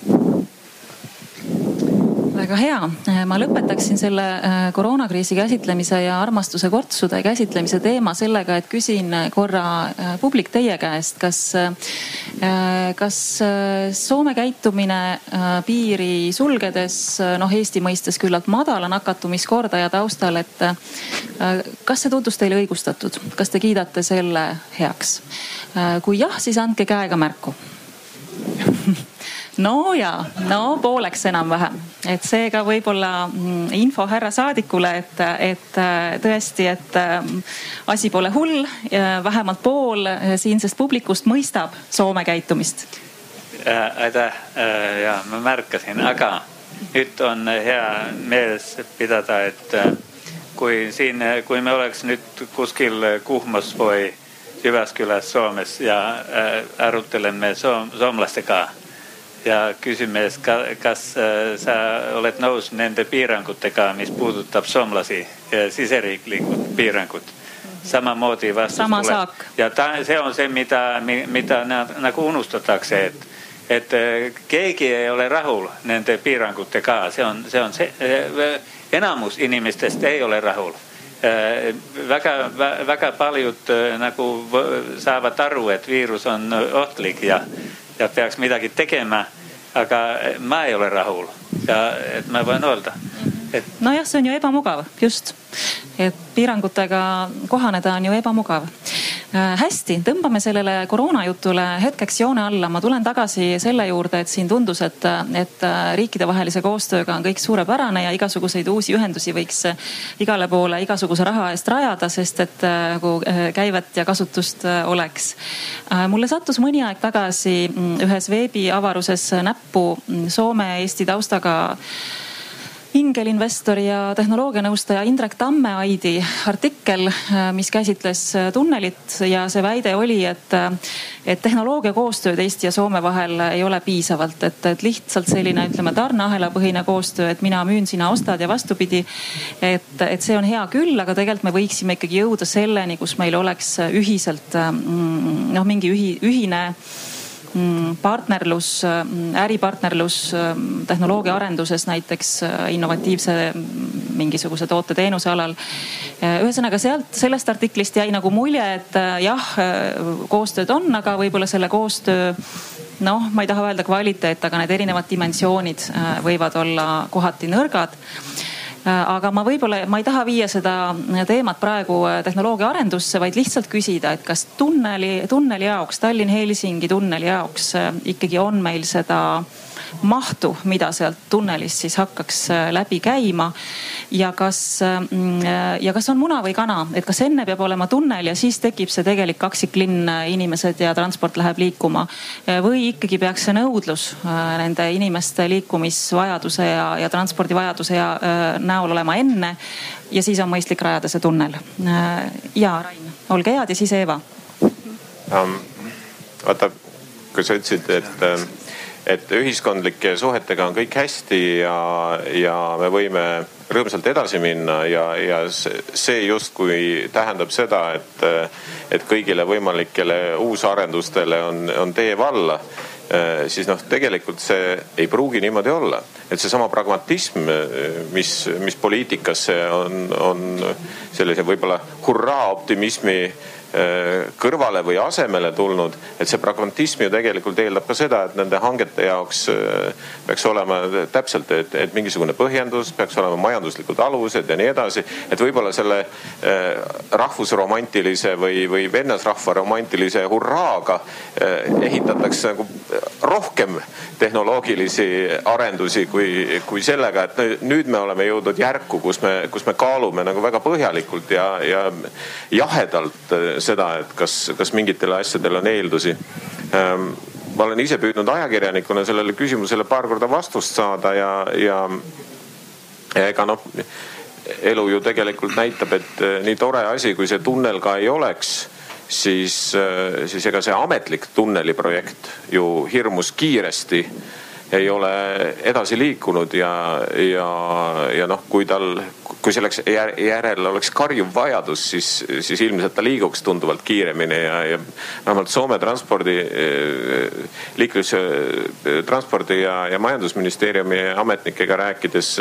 väga hea, ma lõpetaksin selle äh, koroonakriisi käsitlemise ja armastuse kortsude käsitlemise teema sellega, et küsin korra äh, publik teie käest, kas, äh, kas Soome käitumine piiri sulgedes, noh Eesti mõistes küllalt madala nakatumiskordaja taustal, et kas see tundus teile õigustatud, kas te kiidate selle heaks? kui jah, siis andke käega märku no ja, no pooleks enam-vähem, et seega võib-olla mm, info härra saadikule, et, et äh, tõesti, et ähm, asi pole hull. vähemalt pool äh, siinsest publikust mõistab Soome käitumist. aitäh ja ma märkasin, aga nüüd on hea meeles pidada, et äh, kui siin, kui me oleks nüüd kuskil Kuhmos või Jyväskyläs Soomes ja aruteleme soom, soomlastega ja küsime, kas äh, sa oled nõus nende piirangutega, mis puudutab soomlasi, siseriiklikud piirangud samamoodi vastus Sama tuleb. ja ta, see on see, mida, mida nagu unustatakse, et, et äh, keegi ei ole rahul nende piirangutega, see on, see on see. Äh, enamus inimestest ei ole rahul väga, väga paljud nagu saavad aru, et viirus on ohtlik ja, ja peaks midagi tegema. aga ma ei ole rahul ja et ma võin öelda, et. nojah, see on ju ebamugav, just, et piirangutega kohaneda on ju ebamugav Äh, hästi, tõmbame sellele koroonajutule hetkeks joone alla. ma tulen tagasi selle juurde, et siin tundus, et, et äh, riikidevahelise koostööga on kõik suurepärane ja igasuguseid uusi ühendusi võiks äh, igale poole igasuguse raha eest rajada, sest et nagu käivet ja kasutust oleks. mulle sattus mõni aeg tagasi mm, ühes veebiavaruses näppu mm, Soome-Eesti taustaga ingelinvestori ja tehnoloogianõustaja Indrek Tammeaidi artikkel, mis käsitles tunnelit ja see väide oli, et, et tehnoloogia koostööd Eesti ja Soome vahel ei ole piisavalt, et, et lihtsalt selline, ütleme tarneahela põhine koostöö, et mina müün, sina ostad ja vastupidi. et, et see on hea küll, aga tegelikult me võiksime ikkagi jõuda selleni, kus meil oleks ühiselt mm, noh, mingi ühi, ühine partnerlus, mm, äripartnerlus mm, tehnoloogia arenduses näiteks äh, innovatiivse mingisuguse toote-teenuse alal. Äh, ühesõnaga sealt, sellest artiklist jäi nagu mulje, et äh, jah, koostööd on, aga võib-olla selle koostöö noh, ma ei taha öelda kvaliteet, aga need erinevad dimensioonid võivad olla kohati nõrgad aga ma võib-olla, ma ei taha viia seda teemat praegu äh, tehnoloogia arendusse, vaid lihtsalt küsida, et kas tunneli, tunneli jaoks, Tallinn-Helsingi tunneli jaoks äh, ikkagi on meil seda mahtu, mida sealt tunnelist siis hakkaks äh, läbi käima. ja kas, mm, ja kas on muna või kana, et kas enne peab olema tunnel ja siis tekib see tegelik kaksiklinn, äh, inimesed ja transport läheb liikuma. Äh, või ikkagi peaks see nõudlus nende inimeste liikumisvajaduse ja, ja transpordivajaduse ja näol olema enne ja siis on mõistlik rajada see tunnel. ja Rain, olge head ja siis Eeva um,. vaata, kui sa ütlesid, et et ühiskondlike suhetega on kõik hästi ja, ja me võime rõõmsalt edasi minna ja, ja see justkui tähendab seda, et, et kõigile võimalikele uusarendustele on, on tee valla siis noh, tegelikult see ei pruugi niimoodi olla. et seesama pragmatism, mis, mis poliitikasse on, on sellise võib-olla hurraa optimismi kõrvale või asemele tulnud. et see pragmatism ju tegelikult eeldab ka seda, et nende hangete jaoks äh, peaks olema täpselt, et, et mingisugune põhjendus, peaks olema majanduslikud alused ja nii edasi. et võib-olla selle äh, rahvusromantilise või, või vennasrahva romantilise hurraaga ehitatakse nagu rohkem tehnoloogilisi arendusi kui, kui sellega, et nüüd me oleme jõudnud järku, kus me, kus me kaalume nagu väga põhjalikult ja, ja jahedalt seda, et kas, kas mingitele asjadele on eeldusi. Ähm, ma olen ise püüdnud ajakirjanikuna sellele küsimusele paar korda vastust saada ja, ja ega noh, elu ju tegelikult näitab, et äh, nii tore asi, kui see tunnel ka ei oleks siis, äh, siis ega see ametlik tunneliprojekt ju hirmus kiiresti ei ole edasi liikunud ja, ja, ja noh, kui tal, kui selleks järel oleks karjuv vajadus, siis, siis ilmselt ta liiguks tunduvalt kiiremini ja, ja vähemalt Soome transpordi, liiklus, transpordi ja, ja majandusministeeriumi ametnikega rääkides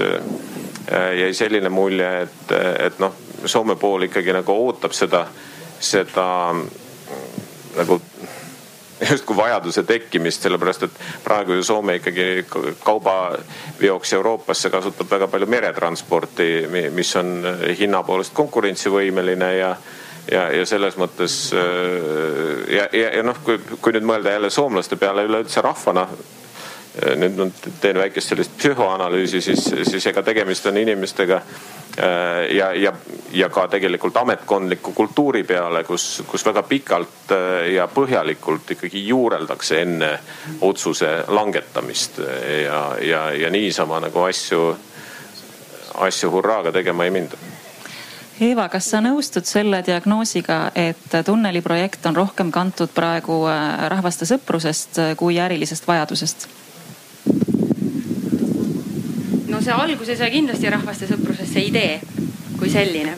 jäi selline mulje, et, et noh, Soome pool ikkagi nagu ootab seda, seda nagu justkui vajaduse tekkimist, sellepärast et praegu ju Soome ikkagi kaubaveoks Euroopasse kasutab väga palju meretransporti, mis on hinna poolest konkurentsivõimeline ja ja, ja selles mõttes ja, ja, ja noh, kui, kui nüüd mõelda jälle soomlaste peale üleüldse rahvana nüüd ma teen väikest sellist psühhoanalüüsi, siis, siis ega tegemist on inimestega Äh, ja, ja, ja ka tegelikult ametkondliku kultuuri peale, kus, kus väga pikalt äh, ja põhjalikult ikkagi juureldakse enne otsuse langetamist ja, ja, ja niisama nagu asju, asju hurraaga tegema ei minda. Eeva, kas sa nõustud selle diagnoosiga, et tunneli projekt on rohkem kantud praegu äh, rahvaste sõprusest kui ärilisest vajadusest? No see alguse sai kindlasti rahvaste sõpruses see idee kui selline.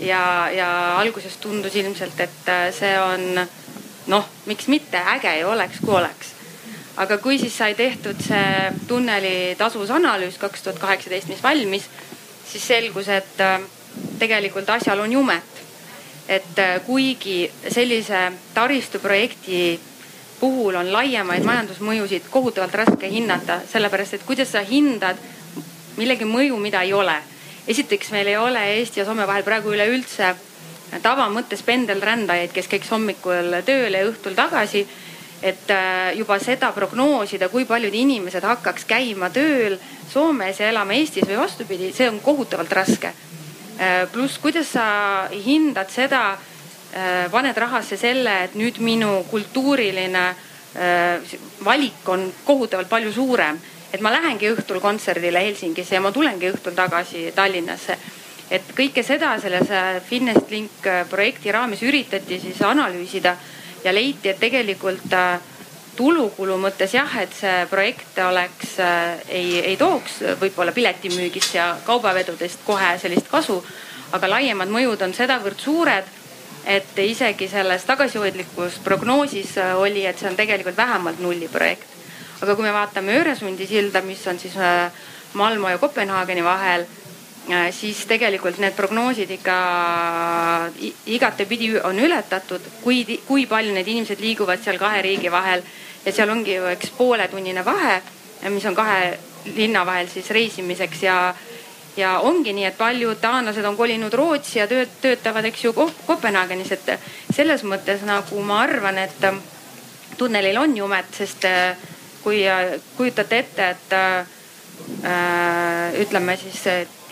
ja, ja alguses tundus ilmselt, et äh, see on noh, miks mitte, äge ju oleks, kui oleks. aga kui siis sai tehtud see tunneli tasuvusanalüüs kaks tuhat kaheksateist, mis valmis, siis selgus, et äh, tegelikult asjal on jumet. et äh, kuigi sellise taristuprojekti puhul on laiemaid majandusmõjusid kohutavalt raske hinnata, sellepärast et kuidas sa hindad millegi mõju, mida ei ole. esiteks, meil ei ole Eesti ja Soome vahel praegu üleüldse tavamõttes pendelrändajaid, kes käiks hommikul tööle ja õhtul tagasi. et äh, juba seda prognoosida, kui paljud inimesed hakkaks käima tööl Soomes ja elama Eestis või vastupidi, see on kohutavalt raske. Äh, pluss, kuidas sa hindad seda paned rahasse selle, et nüüd minu kultuuriline äh, valik on kohutavalt palju suurem. et ma lähengi õhtul kontserdile Helsingisse ja ma tulengi õhtul tagasi Tallinnasse. et kõike seda selles äh, Finnest Link projekti raames üritati siis analüüsida ja leiti, et tegelikult tulukulu mõttes jah, et see projekt oleks, ei, ei tooks võib-olla piletimüügist ja kaubavedudest kohe sellist kasu. aga laiemad mõjud on sedavõrd suured et isegi selles tagasihoidlikus prognoosis äh, oli, et see on tegelikult vähemalt nulli projekt. aga kui me vaatame Öresundi silda, mis on siis äh, Malmo ja Kopenhaageni vahel, äh, siis tegelikult need prognoosid ikka igatepidi on ületatud, kui, kui palju need inimesed liiguvad seal kahe riigi vahel ja seal ongi ju eks pooletunnine vahe, mis on kahe linna vahel siis reisimiseks ja ja ongi nii, et paljud taanlased on kolinud Rootsi ja tööd, töötavad, eks ju, Kopenhaagenis, et selles mõttes nagu ma arvan, et tunnelil on jumet, sest äh, kui äh, kujutate ette, et äh, ütleme siis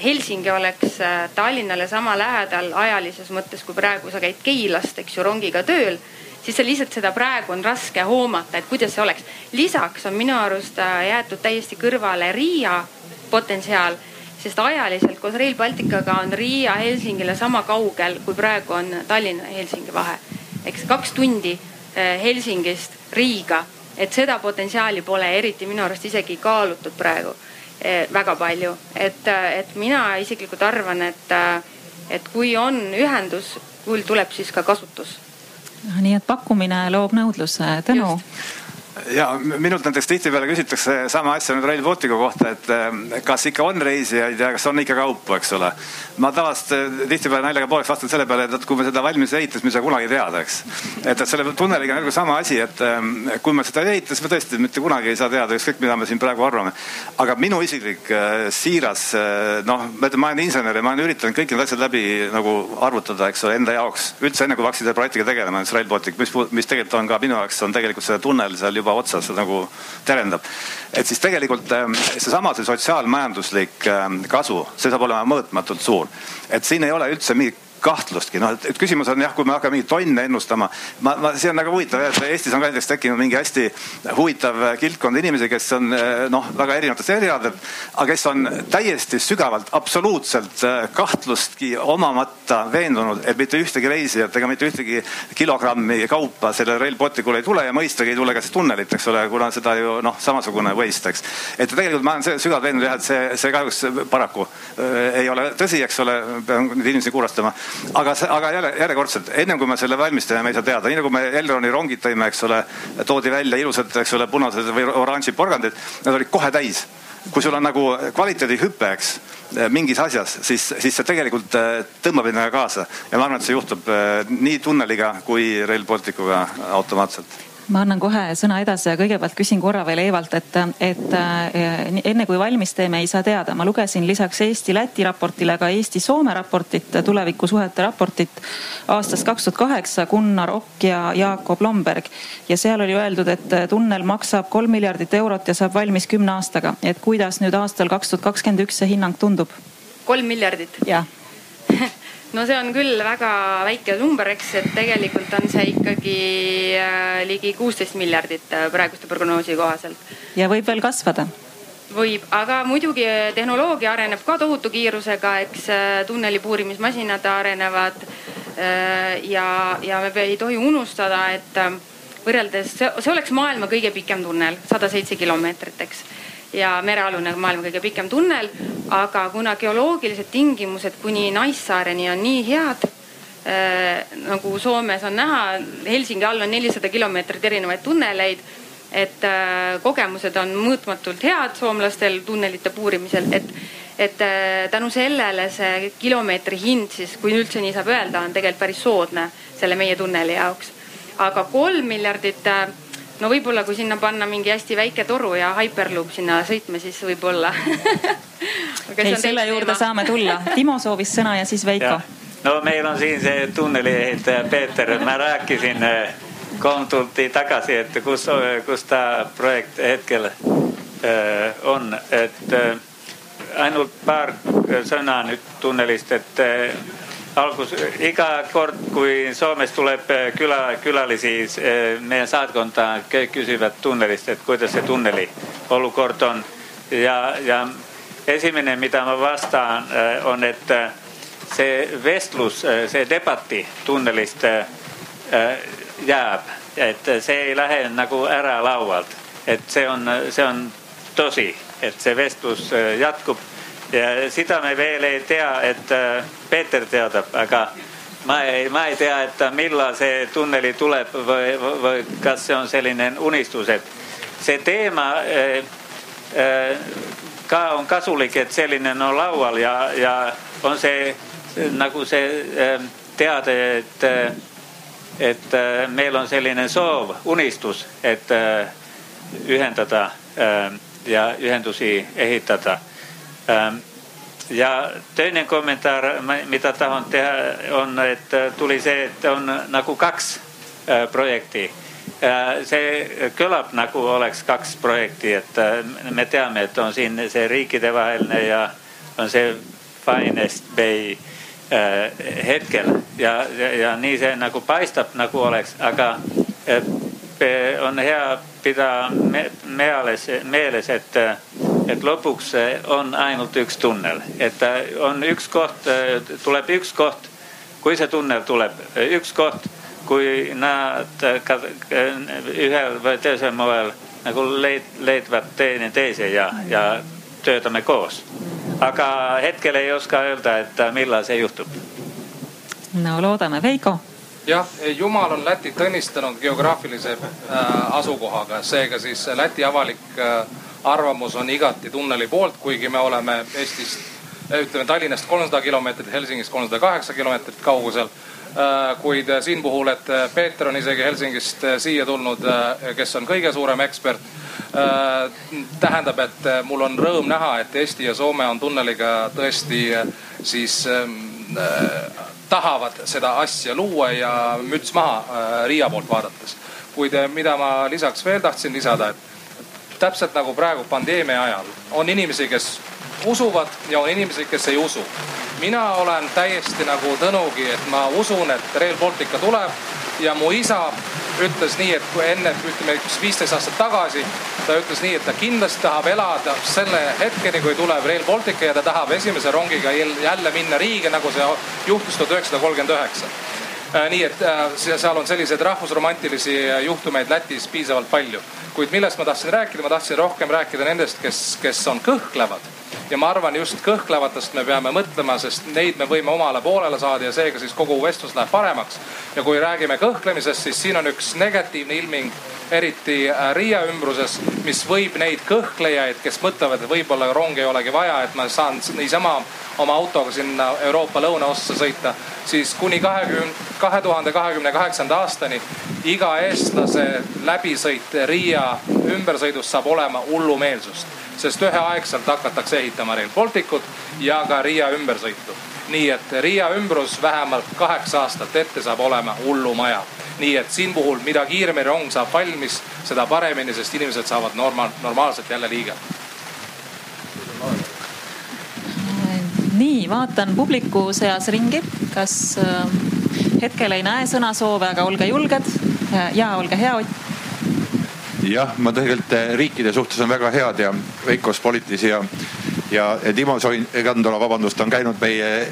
Helsingi oleks äh, Tallinnale sama lähedal ajalises mõttes, kui praegu sa käid Keilast, eks ju, rongiga tööl siis see lihtsalt seda praegu on raske hoomata, et kuidas see oleks. lisaks on minu arust jäetud täiesti kõrvale Riia potentsiaal sest ajaliselt koos Rail Balticaga on Riia Helsingile sama kaugel, kui praegu on Tallinna ja Helsingi vahe. eks kaks tundi eh, Helsingist Riiga, et seda potentsiaali pole eriti minu arust isegi kaalutud praegu eh, väga palju. et, eh, et mina isiklikult arvan, et, et kui on ühendus, küll tuleb siis ka kasutus. nii et pakkumine loob nõudluse, Tõnu ja minult näiteks tihtipeale küsitakse sama asja nüüd Rail Balticu kohta, et eh, kas ikka on reisijaid ja kas on ikka kaupu, eks ole. ma tavaliselt eh, tihtipeale naljaga pooleks vastan selle peale, et kui me seda valmis ehitasime, ei saa kunagi teada, eks. et, et selle tunneliga on nagu sama asi, et eh, kui me seda ehitasime, tõesti mitte kunagi ei saa teada, ükskõik mida me siin praegu arvame. aga minu isiklik siiras noh, ma ütlen, ma olen insener ja ma olen üritanud kõik need asjad läbi nagu arvutada, eks ole, enda jaoks. üldse enne kui ma hakkasin selle projektiga tegelema, Rail Baltic, mis, mis tegelikult on ka minu jaoks on tegelikult see tunnel seal juba otsas nagu terendab. et siis tegelikult ähm, seesama see sotsiaalmajanduslik ähm, kasu, see saab olema mõõtmatult suur. et siin ei ole üldse mingit kahtlustki, noh, et küsimus on jah, kui me hakkame mingeid tonne ennustama. ma, ma, see on väga huvitav jah, et Eestis on ka näiteks tekkinud mingi hästi huvitav kildkond inimesi, kes on noh, väga erinevatest erialadelt, aga kes on täiesti sügavalt, absoluutselt äh, kahtlustki omamata veendunud, et mitte ühtegi reisijat ega mitte ühtegi kilogrammi kaupa selle Rail Balticule ei tule ja mõistagi ei tule ka siis tunnelit, eks ole, kuna seda ju noh, samasugune waste, eks. et tegelikult ma olen sügavalt veendunud jah, et see, see kahjuks paraku äh, ei ole tõsi, eks ole, pean neid inimesi kurvastama aga, aga jälle järjekordselt, ennem kui me selle valmistame, me ei saa teada, nii nagu me Elroni rongid tõime, eks ole, toodi välja ilusad, eks ole, punased või oranžid porgandid, need olid kohe täis. Kui sul on nagu kvaliteedihüpe, eks, mingis asjas, siis, siis see tegelikult äh, tõmbab endaga kaasa. Ja ma arvan, et see juhtub äh, nii tunneliga kui Rail Balticuga automaatselt ma annan kohe sõna edasi ja kõigepealt küsin korra veel Eevalt, et, et äh, enne kui valmis teeme, ei saa teada. ma lugesin lisaks Eesti-Läti raportile ka Eesti-Soome raportit, tulevikusuhete raportit aastast kaks tuhat kaheksa, Gunnar Okk ja Jakob Lomberg. ja seal oli öeldud, et tunnel maksab kolm miljardit eurot ja saab valmis kümne aastaga. et kuidas nüüd aastal kaks tuhat kakskümmend üks see hinnang tundub? kolm miljardit? jah no see on küll väga väike number, eks, et tegelikult on see ikkagi äh, ligi kuusteist miljardit äh, praeguste prognoosi kohaselt. ja võib veel kasvada võib, aga muidugi äh, tehnoloogia areneb ka tohutu kiirusega, eks tunneli puurimismasinad arenevad. ja, ja me ei tohi unustada, et võrreldes, see oleks maailma kõige pikem tunnel, sada seitse kilomeetrit, eks ja merealune maailma kõige pikem tunnel. aga kuna geoloogilised tingimused kuni Naissaareni on nii head äh, nagu Soomes on näha, Helsingi all on nelisada kilomeetrit erinevaid tunneleid. et äh, kogemused on mõõtmatult head soomlastel tunnelite puurimisel, et, et äh, tänu sellele see kilomeetri hind siis, kui üldse nii saab öelda, on tegelikult päris soodne selle meie tunneli jaoks. aga kolm miljardit, no võib-olla kui sinna panna mingi hästi väike toru ja hyperloop sinna sõitma, siis võib-olla ei, selle juurde teema. saame tulla. Timo soovis sõna ja siis Veiko. no meil on siin see tunneli ehitaja Peeter, ma rääkisin äh, kolm tundi tagasi, et kus, kus ta projekt hetkel on, et ainult paar sõna nüüd tunnelist, et eh, algus, iga kord, kui Soomes tuleb eh, küla, külalisi eh, meie saatkonda, küsivad tunnelist, et kuidas see tunneli olukord on. ja, ja esimene, mida ma vastan, on, et see vestlus, see debati tunnelist jääb, et see ei lähe nagu ära laualt, et see on, see on tõsi et see vestlus äh, jätkub ja seda me veel ei tea, et äh, Peeter teadab, aga ma ei, ma ei tea, et millal see tunneli tuleb või, või kas see on selline unistus, et see teema äh, ka on kasulik, et selline on laual ja, ja on see nagu see teade, et, et meil on selline soov, unistus, et ühendada ja ühendusi ehitada. Ähm, ja toinen kommentaar, mitä tahon tehdä, on, että tuli se, että on nagu kaks äh, projekti. Äh, se kõlab nagu oleks kaks projekti, että me teame, että on siinä se riikide vaheline ja on se Finest Bay äh, hetkel ja, ja, ja niin se nagu paistab nagu oleks, aga on hea me, meeles, meeles, että, että lopuksi on ainult yksi tunnel. Että on yksi koht, tulee yksi koht, kui see tunnel tuleb, üks koht, kui nad ühel või teisel moel nagu leid, leidvad teineteise ja, ja töötame koos. aga hetkel ei oska öelda, et millal see juhtub. no loodame, Veiko jah, Jumal on Lätit õnnistanud geograafilise äh, asukohaga, seega siis Läti avalik äh, arvamus on igati tunneli poolt, kuigi me oleme Eestist, äh, ütleme Tallinnast kolmsada kilomeetrit, Helsingist kolmsada kaheksa kilomeetrit kaugusel äh,. kuid siin puhul, et Peeter on isegi Helsingist siia tulnud, kes on kõige suurem ekspert tähendab, et mul on rõõm näha, et Eesti ja Soome on tunneliga tõesti siis ähm, tahavad seda asja luua ja müts maha äh, Riia poolt vaadates. kuid äh, mida ma lisaks veel tahtsin lisada, et täpselt nagu praegu pandeemia ajal on inimesi, kes usuvad ja on inimesi, kes ei usu. mina olen täiesti nagu Tõnugi, et ma usun, et Rail Baltica tuleb ja mu isa ütles nii, et kui enne, ütleme üks viisteist aastat tagasi, ta ütles nii, et ta kindlasti tahab elada selle hetkeni, kui tuleb Rail Baltic ja ta tahab esimese rongiga jälle minna Riiga, nagu see juhtus tuhat üheksasada kolmkümmend üheksa. Äh, nii et äh, seal on selliseid rahvusromantilisi juhtumeid Lätis piisavalt palju. kuid millest ma tahtsin rääkida, ma tahtsin rohkem rääkida nendest, kes, kes on kõhklevad ja ma arvan, just kõhklevatest me peame mõtlema, sest neid me võime omale poolele saada ja seega siis kogu vestlus läheb paremaks. ja kui räägime kõhklemisest, siis siin on üks negatiivne ilming, eriti äh, Riia ümbruses, mis võib neid kõhklejaid, kes mõtlevad, et võib-olla rongi ei olegi vaja, et ma saan niisama oma autoga sinna Euroopa lõunaossa sõita, siis kuni kahekümne, kahe tuhande kahekümne kaheksanda aastani iga eestlase läbisõit Riia ümbersõidust saab olema hullumeelsust sest üheaegselt hakatakse ehitama Rail Balticut ja ka Riia ümbersõitu. nii et Riia ümbrus vähemalt kaheksa aastat ette saab olema hullumaja. nii et siin puhul, mida kiiremini rong saab valmis, seda paremini, sest inimesed saavad normaal, normaalselt jälle liigelda. nii, vaatan publiku seas ringi, kas äh, hetkel ei näe sõnasoove, aga olge julged. ja olge hea, Ott jah, ma tegelikult eh, riikide suhtes on väga head ja Veiko Spolitis ja, ja Timo Soin-Kandola, vabandust, on käinud meie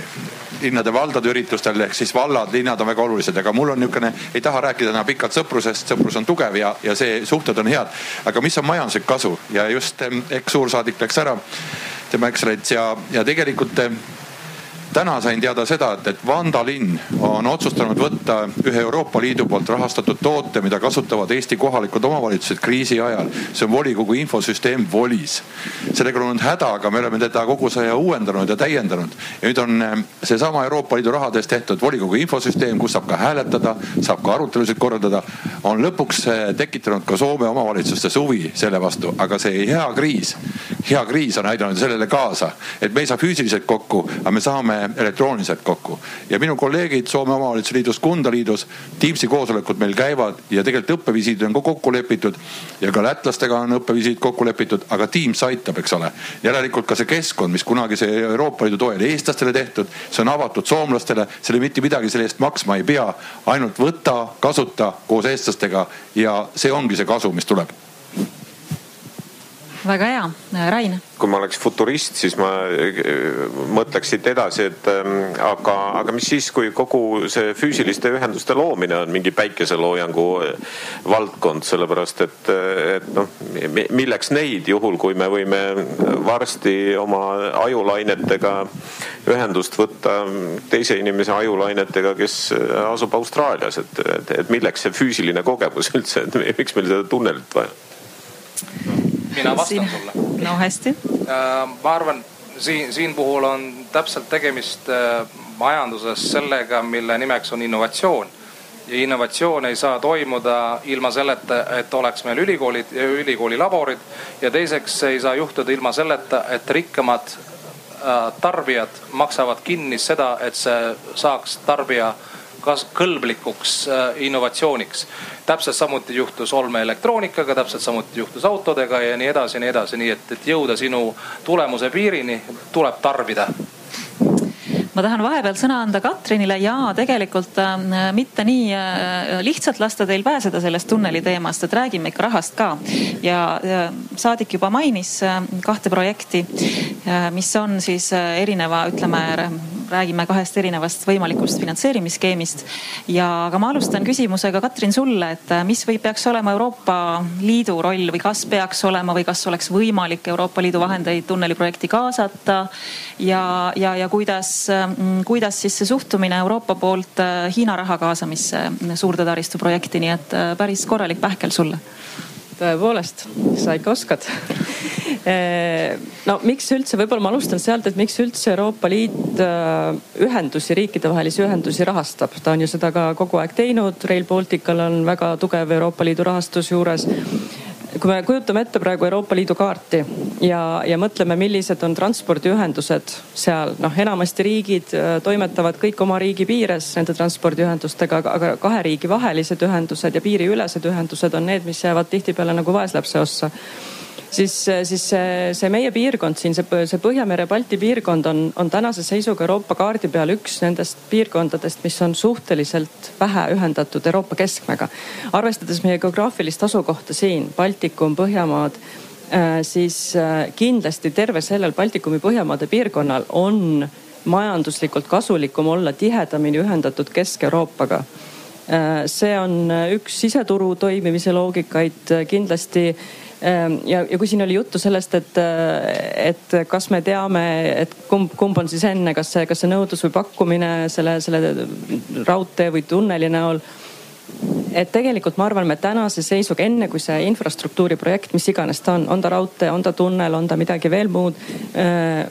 linnade-valdade üritustel ehk siis vallad, linnad on väga olulised, aga mul on niisugune, ei taha rääkida enam pikalt sõprusest, sõprus on tugev ja, ja see suhted on head. aga mis on majanduslik kasu ja just eks suursaadik läks ära, tema ekstsellents ja, ja tegelikult täna sain teada seda, et, et Vanda linn on otsustanud võtta ühe Euroopa Liidu poolt rahastatud toote, mida kasutavad Eesti kohalikud omavalitsused kriisi ajal. see on volikogu infosüsteem Volis. sellega on olnud häda, aga me oleme teda kogu see aja uuendanud ja täiendanud. ja nüüd on eh, seesama Euroopa Liidu rahadest tehtud volikogu infosüsteem, kus saab ka hääletada, saab ka arutelusid korraldada. on lõpuks eh, tekitanud ka Soome omavalitsustes huvi selle vastu, aga see hea kriis, hea kriis on aidanud sellele kaasa, et me ei saa füüsiliselt kokku, aga me saame elektrooniliselt kokku. ja minu kolleegid Soome Omavalitsuste Liidus, Kunda Liidus, Teamsi koosolekud meil käivad ja tegelikult õppevisiidid on ka kokku lepitud. ja ka lätlastega on õppevisiit kokku lepitud, aga Teams aitab, eks ole. järelikult ka see keskkond, mis kunagi see Euroopa Liidu toel eestlastele tehtud, see on avatud soomlastele, selle mitte midagi selle eest maksma ei pea. ainult võta, kasuta koos eestlastega ja see ongi see kasu, mis tuleb väga hea, Rain. kui ma oleks futurist, siis ma äh, mõtleks siit edasi, et ähm, aga, aga mis siis, kui kogu see füüsiliste ühenduste loomine on mingi päikeseloojangu äh, valdkond, sellepärast et, äh, et noh, milleks neid juhul, kui me võime varsti oma ajulainetega ühendust võtta teise inimese ajulainetega, kes asub Austraalias, et, et, et milleks see füüsiline kogemus üldse, et miks meil seda tunnelit vaja? Mina vastan sulle. no hästi. Äh, ma arvan, siin, siin puhul on täpselt tegemist äh, majanduses sellega, mille nimeks on innovatsioon ja innovatsioon ei saa toimuda ilma selleta, et oleks meil ülikoolid ja ülikooli laborid. ja teiseks ei saa juhtuda ilma selleta, et rikkamad äh, tarbijad maksavad kinni seda, et see saaks tarbija kõlblikuks äh, innovatsiooniks. täpselt samuti juhtus olmeelektroonikaga, täpselt samuti juhtus autodega ja nii edasi ja nii edasi, nii et, et jõuda sinu tulemuse piirini, tuleb tarbida ma tahan vahepeal sõna anda Katrinile ja tegelikult äh, mitte nii äh, lihtsalt lasta teil pääseda sellest tunneli teemast, et räägime ikka rahast ka. ja äh, saadik juba mainis äh, kahte projekti äh,, mis on siis erineva, ütleme räägime kahest erinevast võimalikust finantseerimisskeemist. ja, aga ma alustan küsimusega Katrin sulle, et äh, mis või peaks olema Euroopa Liidu roll või kas peaks olema või kas oleks võimalik Euroopa Liidu vahendeid tunneliprojekti kaasata? Ja, ja, ja kuidas, mm, kuidas siis see suhtumine Euroopa poolt äh, Hiina raha kaasamisse suurde taristuprojekti, nii et äh, päris korralik pähkel sulle tõepoolest, sa ikka oskad. Eh, no miks üldse, võib-olla ma alustan sealt, et miks üldse Euroopa Liit eh, ühendusi, riikidevahelisi ühendusi rahastab. ta on ju seda ka kogu aeg teinud, Rail Baltical on väga tugev Euroopa Liidu rahastus juures kui me kujutame ette praegu Euroopa Liidu kaarti ja, ja mõtleme, millised on transpordiühendused seal, noh enamasti riigid äh, toimetavad kõik oma riigi piires nende transpordiühendustega, aga kahe riigi vahelised ühendused ja piiriülesed ühendused on need, mis jäävad tihtipeale nagu vaeslapse ossa siis, siis see, see meie piirkond siin, see, see Põhjamere-Balti piirkond on, on tänase seisuga Euroopa kaardi peal üks nendest piirkondadest, mis on suhteliselt vähe ühendatud Euroopa keskmega. arvestades meie geograafilist asukohta siin, Baltikum, Põhjamaad äh, siis äh, kindlasti terve sellel Baltikumi Põhjamaade piirkonnal on majanduslikult kasulikum olla tihedamini ühendatud Kesk-Euroopaga. See on üks siseturu toimimise loogikaid kindlasti ja, ja kui siin oli juttu sellest, et, et kas me teame, et kumb, kumb on siis enne, kas see, kas see nõudlus või pakkumine selle, selle raudtee või tunneli näol et tegelikult ma arvan, me tänase seisuga, enne kui see infrastruktuuri projekt, mis iganes ta on, on ta raudtee, on ta tunnel, on ta midagi veel muud.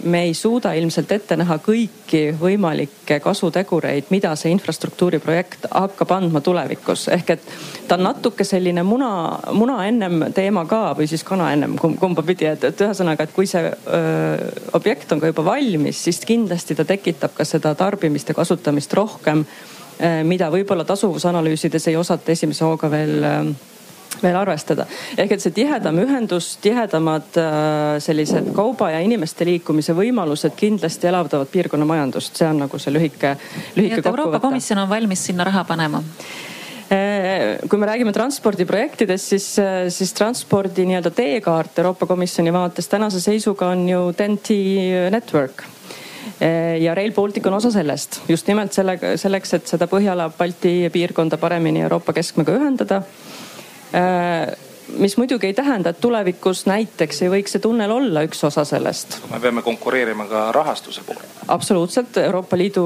Me ei suuda ilmselt ette näha kõiki võimalikke kasutegureid, mida see infrastruktuuri projekt hakkab andma tulevikus. ehk et ta on natuke selline muna, muna ennem teema ka või siis kana ennem kumba pidi, et, et ühesõnaga, et kui see öö, objekt on ka juba valmis, siis kindlasti ta tekitab ka seda tarbimist ja kasutamist rohkem mida võib-olla tasuvusanalüüsides ei osata esimese hooga veel äh, veel arvestada. ehk et see tihedam ühendus, tihedamad äh, sellised kauba ja inimeste liikumise võimalused kindlasti elavdavad piirkonna majandust, see on nagu see lühike, lühike kokkuvõte. Euroopa Komisjon on valmis sinna raha panema kui me räägime transpordiprojektidest, siis, siis transpordi nii-öelda teekaart Euroopa Komisjoni vaates tänase seisuga on ju TEN-T network ja Rail Baltic on osa sellest just nimelt sellega, selleks, et seda Põhjala-Balti piirkonda paremini Euroopa keskmega ühendada. Mis muidugi ei tähenda, et tulevikus näiteks ei võiks see tunnel olla üks osa sellest. me peame konkureerima ka rahastuse poole. absoluutselt, Euroopa Liidu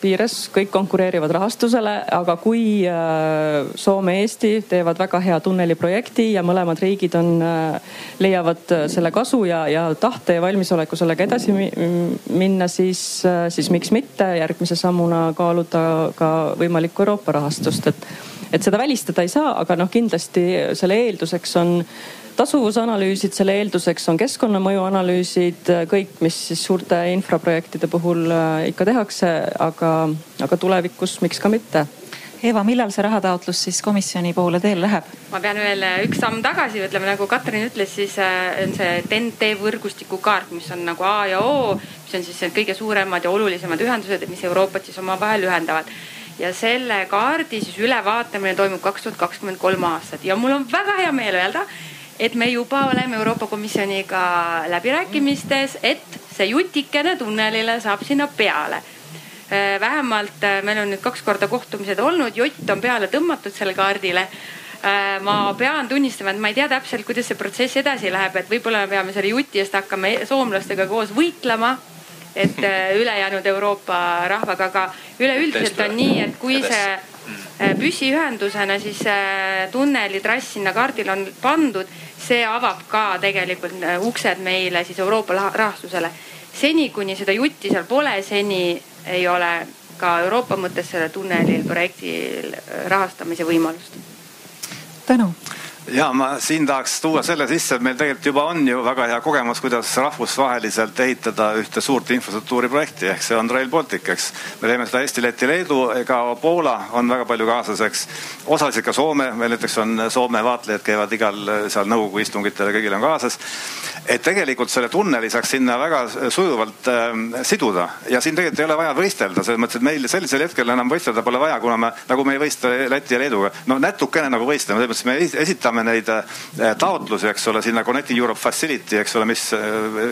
piires kõik konkureerivad rahastusele, aga kui äh, Soome, Eesti teevad väga hea tunneliprojekti ja mõlemad riigid on, äh, leiavad selle kasu ja, ja tahte ja valmisoleku sellega edasi minna, siis, äh, siis miks mitte järgmise sammuna kaaluda ka võimalikku Euroopa rahastust, et et seda välistada ei saa, aga noh, kindlasti selle eelduseks on tasuvusanalüüsid, selle eelduseks on keskkonnamõju analüüsid, kõik, mis siis suurte infraprojektide puhul äh, ikka tehakse, aga, aga tulevikus miks ka mitte Eva, millal see rahataotlus siis komisjoni poole teele läheb? ma pean veel äh, üks samm tagasi ütlema, nagu Katrin ütles, siis äh, on see TEN-T võrgustiku kaart, mis on nagu A ja O, mis on siis kõige suuremad ja olulisemad ühendused, mis Euroopat siis omavahel ühendavad ja selle kaardi siis ülevaatamine toimub kaks tuhat kakskümmend kolm aastat. Ja mul on väga hea meel öelda, et me juba oleme Euroopa Komisjoniga läbirääkimistes, et see jutikene tunnelile saab sinna peale. Äh, vähemalt äh, meil on nüüd kaks korda kohtumised olnud, jott on peale tõmmatud sellele kaardile. Äh, ma pean tunnistama, et ma ei tea täpselt, kuidas see protsess edasi läheb, et võib-olla me peame selle juti eest hakkama soomlastega koos võitlema et äh, ülejäänud Euroopa rahvaga, aga üleüldiselt on nii, et kui see äh, püsiühendusena siis äh, tunnelitrass sinna kaardile on pandud, see avab ka tegelikult uksed meile siis Euroopa rahastusele. seni, kuni seda jutti seal pole, seni ei ole ka Euroopa mõttes selle tunneli projektil rahastamise võimalust. tänu ja ma siin tahaks tuua selle sisse, et meil tegelikult juba on ju väga hea kogemus, kuidas rahvusvaheliselt ehitada ühte suurt infrastruktuuriprojekti ehk see on Rail Baltic, eks. me teeme seda Eesti, Läti, Leedu, ka Poola on väga palju kaasas, eks. osaliselt ka Soome, meil näiteks on Soome vaatlejad käivad igal seal nõukogu istungitel ja kõigil on kaasas. et tegelikult selle tunneli saaks sinna väga sujuvalt äh, siduda ja siin tegelikult ei ole vaja võistelda, selles mõttes, et meil sellisel hetkel enam võistelda pole vaja, kuna me nagu me ei võistle Läti ja Leeduga. no natukene nagu võistleme, selles mõttes me esitame esitame neid äh, taotlusi, eks ole, sinna Connecting Europe Facility, eks ole, mis äh,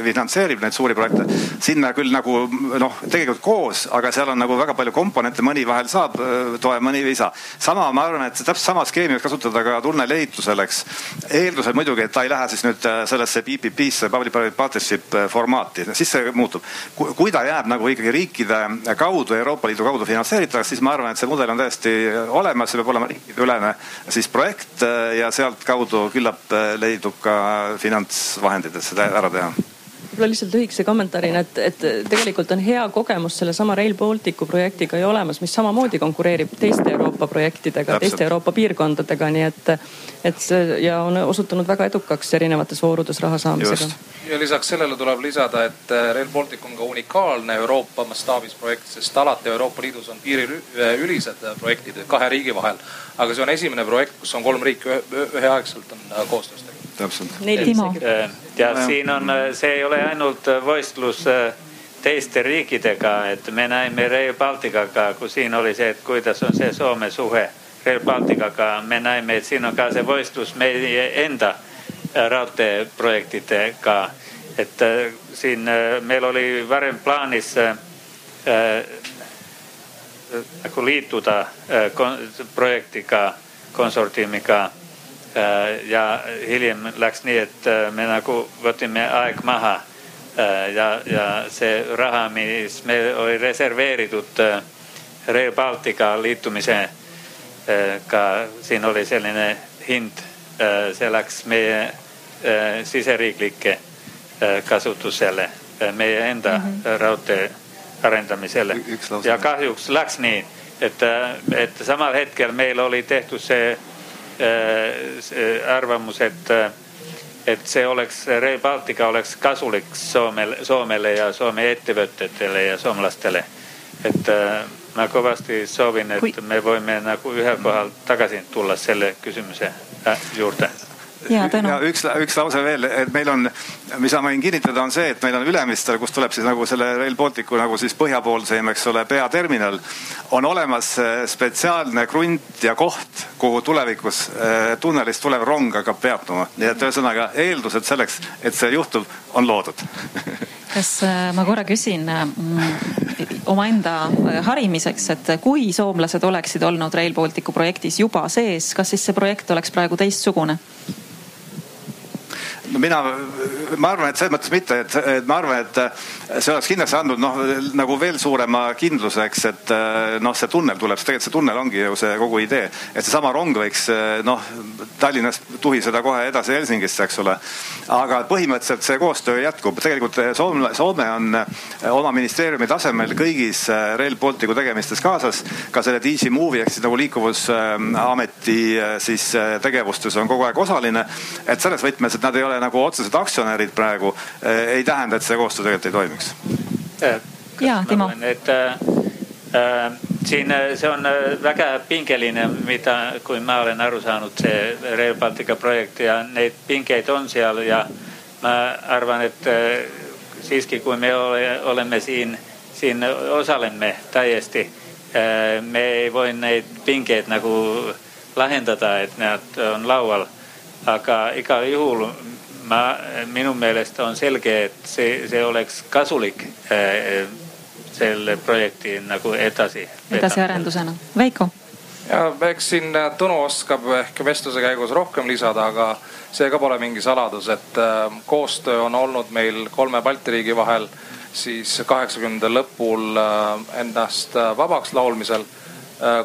finantseerib neid suuri projekte. sinna küll nagu noh, tegelikult koos, aga seal on nagu väga palju komponente, mõni vahel saab äh, toe, mõni ei saa. sama, ma arvan, et täpselt sama skeemi võiks kasutada ka tunneli ehitusel, eks. eeldusel muidugi, et ta ei lähe siis nüüd sellesse PPP-sse, public-private partnership formaati, siis see muutub. kui ta jääb nagu ikkagi riikide kaudu, Euroopa Liidu kaudu finantseeritavaks, siis ma arvan, et see mudel on täiesti olemas, see peab olema riikideülene siis projekt ja seal sealtkaudu küllap äh, leidub ka finantsvahendid, et seda ära teha võib-olla lihtsalt lühikese kommentaarina, et, et tegelikult on hea kogemus sellesama Rail Balticu projektiga ju olemas, mis samamoodi konkureerib teiste Euroopa projektidega, teiste Euroopa piirkondadega, nii et, et ja on osutunud väga edukaks erinevates voorudes raha saamisega. ja lisaks sellele tuleb lisada, et äh, Rail Baltic on ka unikaalne Euroopa mastaabis projekt, sest alati Euroopa Liidus on piiriülised projektid kahe riigi vahel. aga see on esimene projekt, kus on kolm riiki üheaegselt on äh, koostöös tegelenud täpselt. Äh, ja siin on, äh, see ei ole ainult äh, võistlus teiste riikidega, et me näime Rail Balticaga, kui siin oli see, et kuidas on see Soome suhe Rail Balticaga, me näeme, et siin on ka see võistlus meie enda raudteeprojektidega. et siin meil oli varem plaanis äh, nagu liituda äh, projektiga, konsortiumiga Äh, ja hiljem läks nii, et äh, me nagu võtime aeg maha äh, ja, ja see raha, mis meil oli reserveeritud Rail Baltica liitumisega, siin oli selline hind, see läks meie siseriiklike kasutusele, meie enda mm -hmm. raudtee arendamisele. ja kahjuks läks nii, et, et samal hetkel meil oli tehtud see Äh, arvamus, et, äh, et see oleks, Rail Baltica oleks kasulik Soomele, Soomele ja Soome ettevõtetele ja soomlastele. et äh, ma kõvasti soovin, et Kui... me võime nagu ühel kohal tagasi tulla selle küsimuse juurde ja, ja üks, üks lause veel, et meil on, mis ma võin kinnitada, on see, et meil on Ülemistel, kust tuleb siis nagu selle Rail Balticu nagu siis põhjapoolseim, eks ole, peaterminal. on olemas äh, spetsiaalne krunt ja koht, kuhu tulevikus äh, tunnelist tulev rong hakkab peatuma. nii et ühesõnaga eeldused selleks, et see juhtub, on loodud kas äh, ma korra küsin mm, omaenda harimiseks, et kui soomlased oleksid olnud Rail Balticu projektis juba sees, kas siis see projekt oleks praegu teistsugune? Mina, ma arvan, et selles mõttes mitte, et ma arvan, et see oleks kindlasti andnud noh, nagu veel suurema kindluse, eks, et noh, see tunnel tuleb, sest tegelikult see tunnel ongi ju see kogu idee. et seesama rong võiks noh, Tallinnast tuhiseda kohe edasi Helsingisse, eks ole. aga põhimõtteliselt see koostöö jätkub, tegelikult Soome, Soome on oma ministeeriumi tasemel kõigis Rail Balticu tegemistes kaasas. ka selle DC Move'i ehk siis nagu liikuvusameti siis tegevustes on kogu aeg osaline. et selles võtmes, et nad ei ole nagu otsesed aktsionärid praegu, eh, ei tähenda, et see koostöö tegelikult ei toimiks. ja, Timo. et äh, äh, siin see on väga pingeline, mida, kui ma olen aru saanud, see Rail Baltica projekt ja neid pingeid on seal ja ma arvan, et äh, siiski, kui me ole, oleme siin, siin osaleme täiesti, me ei voi neid pingeid nagu lahendada, et nad on laual aga igal juhul ma, minu meelest on selge, et see, see oleks kasulik äh, selle projekti nagu edasi. edasiarendusena. Veiko ja eks siin Tõnu oskab ehk vestluse käigus rohkem lisada, aga see ka pole mingi saladus, et äh, koostöö on olnud meil kolme Balti riigi vahel siis kaheksakümnendate lõpul endast vabaks laulmisel.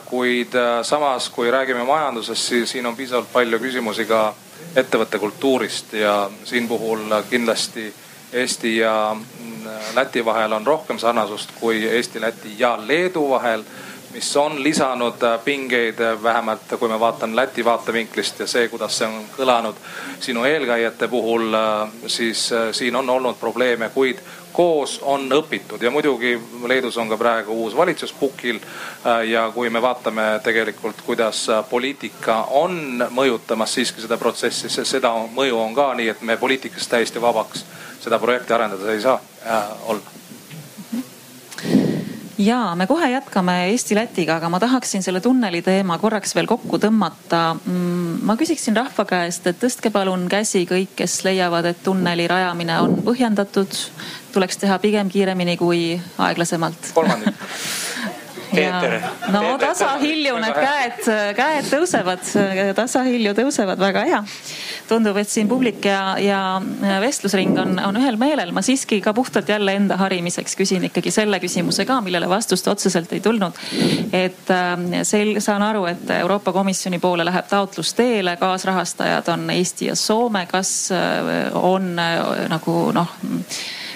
kuid samas, kui räägime majandusest, siis siin on piisavalt palju küsimusi ka ettevõtte kultuurist ja siin puhul kindlasti Eesti ja mm, Läti vahel on rohkem sarnasust kui Eesti, Läti ja Leedu vahel mis on lisanud pingeid, vähemalt kui me vaatame Läti vaatevinklist ja see, kuidas see on kõlanud sinu eelkäijate puhul, siis siin on olnud probleeme, kuid koos on õpitud ja muidugi Leedus on ka praegu uus valitsus pukil. ja kui me vaatame tegelikult, kuidas poliitika on mõjutamas siiski seda protsessi, seda mõju on ka nii, et me poliitikast täiesti vabaks seda projekti arendada ei saa äh, olla ja me kohe jätkame Eesti-Lätiga, aga ma tahaksin selle tunneli teema korraks veel kokku tõmmata. Mm, ma küsiksin rahva käest, et tõstke palun käsi kõik, kes leiavad, et tunneli rajamine on põhjendatud, tuleks teha pigem kiiremini kui aeglasemalt. kolmandik Peeter. no tasahilju need käed, käed tõusevad, tasahilju tõusevad, väga hea. tundub, et siin publik ja, ja vestlusring on, on ühel meelel. ma siiski ka puhtalt jälle enda harimiseks küsin ikkagi selle küsimuse ka, millele vastust otseselt ei tulnud. et äh, sel-, saan aru, et Euroopa Komisjoni poole läheb taotlus teele, kaasrahastajad on Eesti ja Soome. kas äh, on äh, nagu noh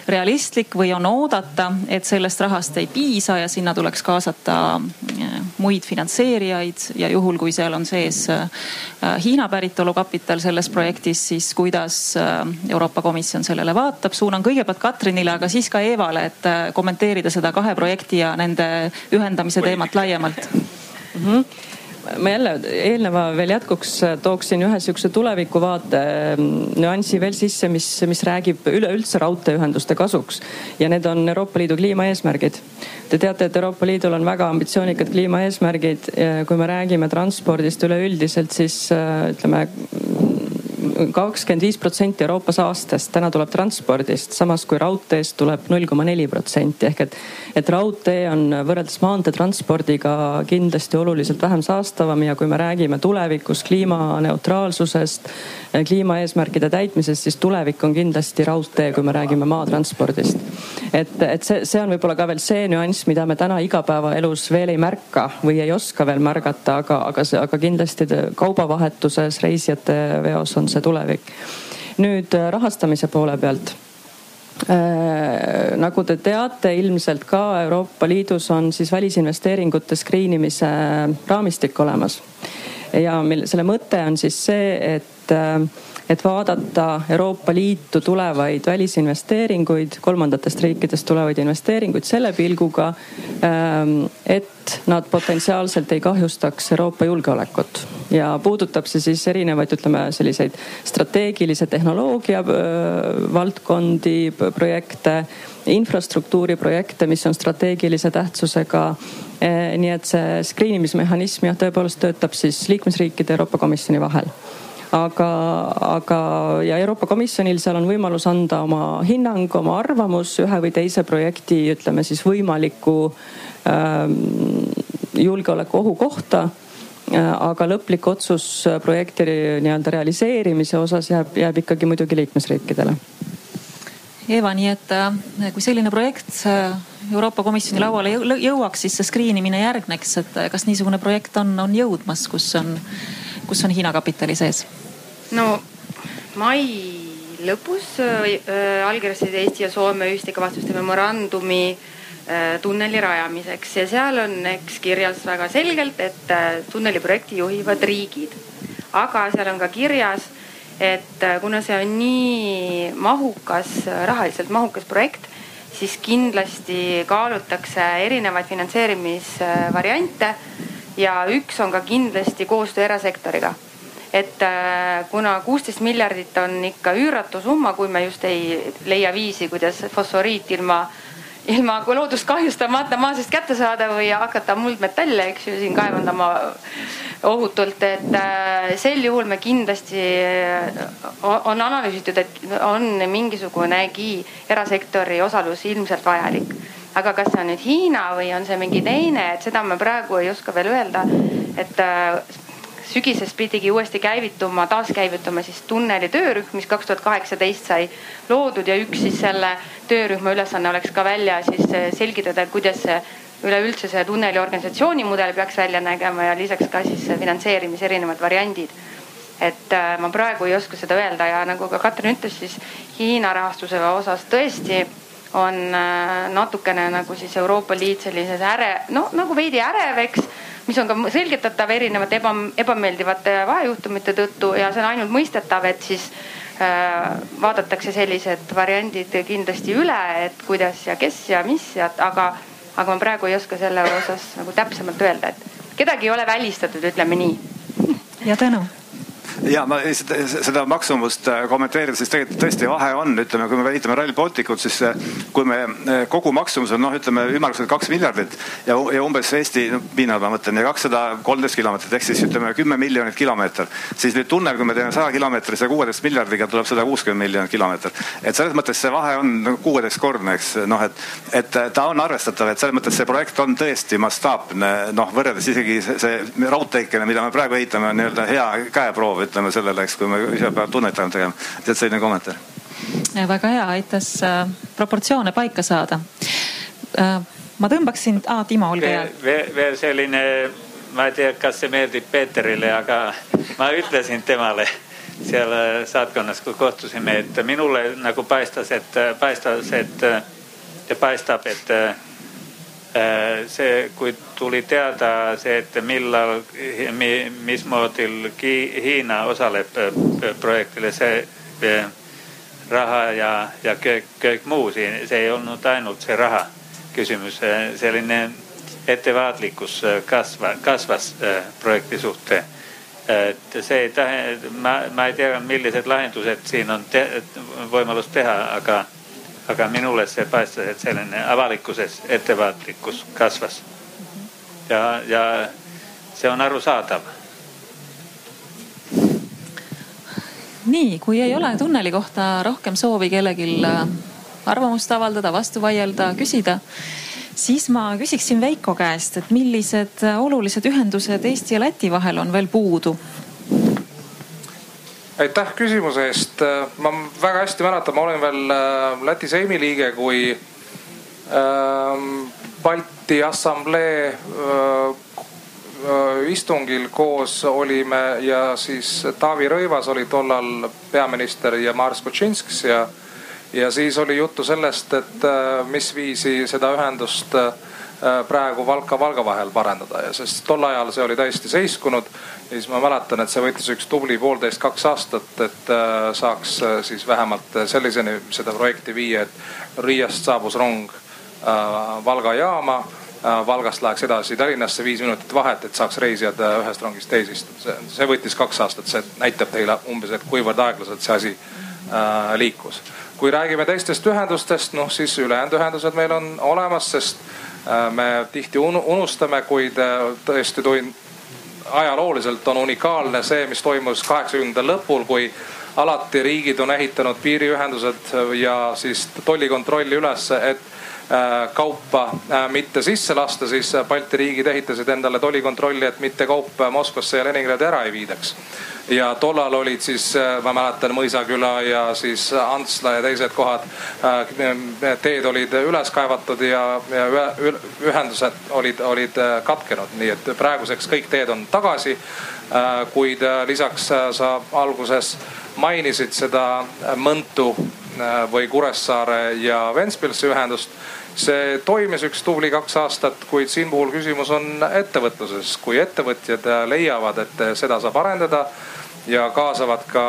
realistlik või on oodata, et sellest rahast ei piisa ja sinna tuleks kaasata äh, muid finantseerijaid ja juhul, kui seal on sees äh, Hiina päritolu kapital selles projektis, siis kuidas äh, Euroopa Komisjon sellele vaatab. suunan kõigepealt Katrinile, aga siis ka Eevale, et kommenteerida seda kahe projekti ja nende ühendamise teemat laiemalt mm. -hmm ma jälle eelneva veel jätkuks tooksin ühe sihukese tulevikuvaate mm, nüansi veel sisse, mis, mis räägib üleüldse raudteeühenduste kasuks. ja need on Euroopa Liidu kliimaeesmärgid. Te teate, et Euroopa Liidul on väga ambitsioonikad kliimaeesmärgid. kui me räägime transpordist üleüldiselt, siis äh, ütleme kakskümmend viis protsenti Euroopa saastest täna tuleb transpordist, samas kui raudteest tuleb null koma neli protsenti ehk et, et raudtee on võrreldes maanteetranspordiga kindlasti oluliselt vähem saastavam ja kui me räägime tulevikus kliimaneutraalsusest, kliimaeesmärkide täitmisest, siis tulevik on kindlasti raudtee, kui me räägime maatranspordist. et, et see, see on võib-olla ka veel see nüanss, mida me täna igapäevaelus veel ei märka või ei oska veel märgata, aga, aga see, aga kindlasti kaubavahetuses, reisijate veos on see tulevik. nüüd äh, rahastamise poole pealt äh, nagu te teate, ilmselt ka Euroopa Liidus on siis välisinvesteeringute screen imise raamistik olemas. ja mille, selle mõte on siis see, et äh, et vaadata Euroopa Liitu tulevaid välisinvesteeringuid, kolmandatest riikidest tulevaid investeeringuid selle pilguga, ähm, et nad potentsiaalselt ei kahjustaks Euroopa julgeolekut. ja puudutab see siis erinevaid, ütleme selliseid strateegilise tehnoloogia äh, valdkondi, projekte, infrastruktuuriprojekte, mis on strateegilise tähtsusega äh, nii et see screen imismehhanism jah, tõepoolest töötab siis liikmesriikide ja Euroopa Komisjoni vahel aga, aga ja Euroopa Komisjonil seal on võimalus anda oma hinnang, oma arvamus ühe või teise projekti, ütleme siis võimaliku ähm, julgeolekuohu kohta aga lõplik otsus projekti nii-öelda realiseerimise osas jääb, jääb ikkagi muidugi liikmesriikidele. Eva, nii et kui selline projekt Euroopa Komisjoni lauale jõuaks, siis see screen imine järgneks, et kas niisugune projekt on, on jõudmas, kus on, kus on Hiina kapitali sees? no mai lõpus äh, allkirjastasid Eesti ja Soome ühiste kavatsuste memorandumi äh, tunneli rajamiseks ja seal on eks kirjas väga selgelt, et äh, tunneliprojekti juhivad riigid. aga seal on ka kirjas, et äh, kuna see on nii mahukas, rahaliselt mahukas projekt siis kindlasti kaalutakse erinevaid finantseerimisvariante ja üks on ka kindlasti koostöö erasektoriga. et äh, kuna kuusteist miljardit on ikka üüratu summa, kui me just ei leia viisi, kuidas fosforiit ilma ilma loodust kahjustamata maa seest kätte saada või hakata muldmetalle, eks ju, siin kaevandama ohutult, et äh, sel juhul me kindlasti, äh, on analüüsitud, et on mingisugunegi erasektori osalus ilmselt vajalik. Aga kas see on nüüd Hiina või on see mingi teine, et seda me praegu ei oska veel öelda. et äh, sügisest pidigi uuesti käivituma, taaskäivituma siis tunneli töörühm, mis kaks tuhat kaheksateist sai loodud ja üks siis selle töörühma ülesanne oleks ka välja siis selgitada, et kuidas üleüldse see tunneli organisatsiooni mudel peaks välja nägema ja lisaks ka siis finantseerimise erinevad variandid. et äh, ma praegu ei oska seda öelda ja nagu ka Katrin ütles, siis Hiina rahastuse osas tõesti on äh, natukene nagu siis Euroopa Liit sellises äre, no nagu veidi ärev, eks mis on ka selgitatav erinevate eba, ebameeldivate vahejuhtumite tõttu ja see on ainult mõistetav, et siis äh, vaadatakse sellised variandid kindlasti üle, et kuidas ja kes ja mis ja aga aga ma praegu ei oska selle osas nagu täpsemalt öelda, et kedagi ei ole välistatud, ütleme nii. ja Tõnu ja ma seda, seda maksumust äh, kommenteerida, siis tegelikult tõesti vahe on, ütleme, kui me ehitame Rail Balticut, siis äh, kui me kogu maksumus on noh, ütleme ümmarguselt kaks miljardit ja, ja umbes Eesti no, pinnal ma mõtlen ja kakssada kolmteist kilomeetrit ehk siis ütleme kümme miljonit kilomeetrit. siis nüüd tunnel, kui me teeme saja kilomeetrise kuueteist miljardiga, tuleb sada kuuskümmend miljonit kilomeetrit. et selles mõttes see vahe on kuueteistkordne, eks noh, et, et ta on arvestatav, et selles mõttes see projekt on tõesti mastaapne, noh võrreldes isegi see raudteekene, mida me praegu ehitame, on nii-öelda hea käeproov ütleme sellele, eks, kui me ise peame tunnet ainult tegema. tead, selline kommentaar. väga hea, aitas äh, proportsioone paika saada äh,. ma tõmbaksin ah,, Timo, olge hea. veel, selline, ma ei tea, kas see meeldib Peeterile, aga ma ütlesin temale seal äh, saatkonnas, kui kohtusime, et minule nagu paistas, et paistas, et ja paistab, et Äh, see, kui tuli teada see, et millal, mismoodi Hiina osaleb äh, projektile, see äh, raha ja, ja kõik, kõik muu siin, see ei olnud ainult see raha küsimus, selline ettevaatlikkus kasva, kasvas projekti suhte. et see ei tähenda, ma, ma ei tea, millised lahendused siin on te, võimalus teha, aga aga minule see paistas, et selline avalikkuses ettevaatlikkus kasvas. ja, ja see on arusaadav. nii, kui ei ole tunneli kohta rohkem soovi kellelgi äh, arvamust avaldada, vastu vaielda, küsida, siis ma küsiksin Veiko käest, et millised olulised ühendused Eesti ja Läti vahel on veel puudu aitäh küsimuse eest. ma väga hästi mäletan, ma olin veel äh, Läti Seimi liige, kui ähm, Balti Assamblee äh, äh, istungil koos olime ja siis Taavi Rõivas oli tollal peaminister ja Mars Kutšinskis ja, ja siis oli juttu sellest, et mis viisi seda ühendust praegu Valka-Valga vahel parandada ja sest tol ajal see oli täiesti seiskunud ja siis ma mäletan, et see võttis üks tubli poolteist, kaks aastat, et äh, saaks äh, siis vähemalt selliseni seda projekti viia, et Riiast saabus rong äh, Valga jaama. Valgast läheks edasi Tallinnasse viis minutit vahet, et saaks reisijad ühest rongist teise istuda. see, see võttis kaks aastat, see näitab teile umbes, et kuivõrd aeglaselt see asi liikus. kui räägime teistest ühendustest, noh siis ülejäänud ühendused meil on olemas, sest me tihti unustame, kuid tõesti ajalooliselt on unikaalne see, mis toimus kaheksakümnendate lõpul, kui alati riigid on ehitanud piiriühendused ja siis tollikontrolli ülesse, et kaupa mitte sisse lasta, siis Balti riigid ehitasid endale tollikontrolli, et mitte kaup Moskvasse ja Leningradi ära ei viidaks ja tollal olid siis, ma mäletan, Mõisaküla ja siis Antsla ja teised kohad, teed olid üles kaevatud ja, ja ühendused olid, olid katkenud, nii et praeguseks kõik teed on tagasi. kuid lisaks sa alguses mainisid seda Mõntu äh, või Kuressaare ja Ventspilsi ühendust. See toimis üks tubli kaks aastat, kuid siin puhul küsimus on ettevõtluses. kui ettevõtjad äh, leiavad, et seda saab arendada ja kaasavad ka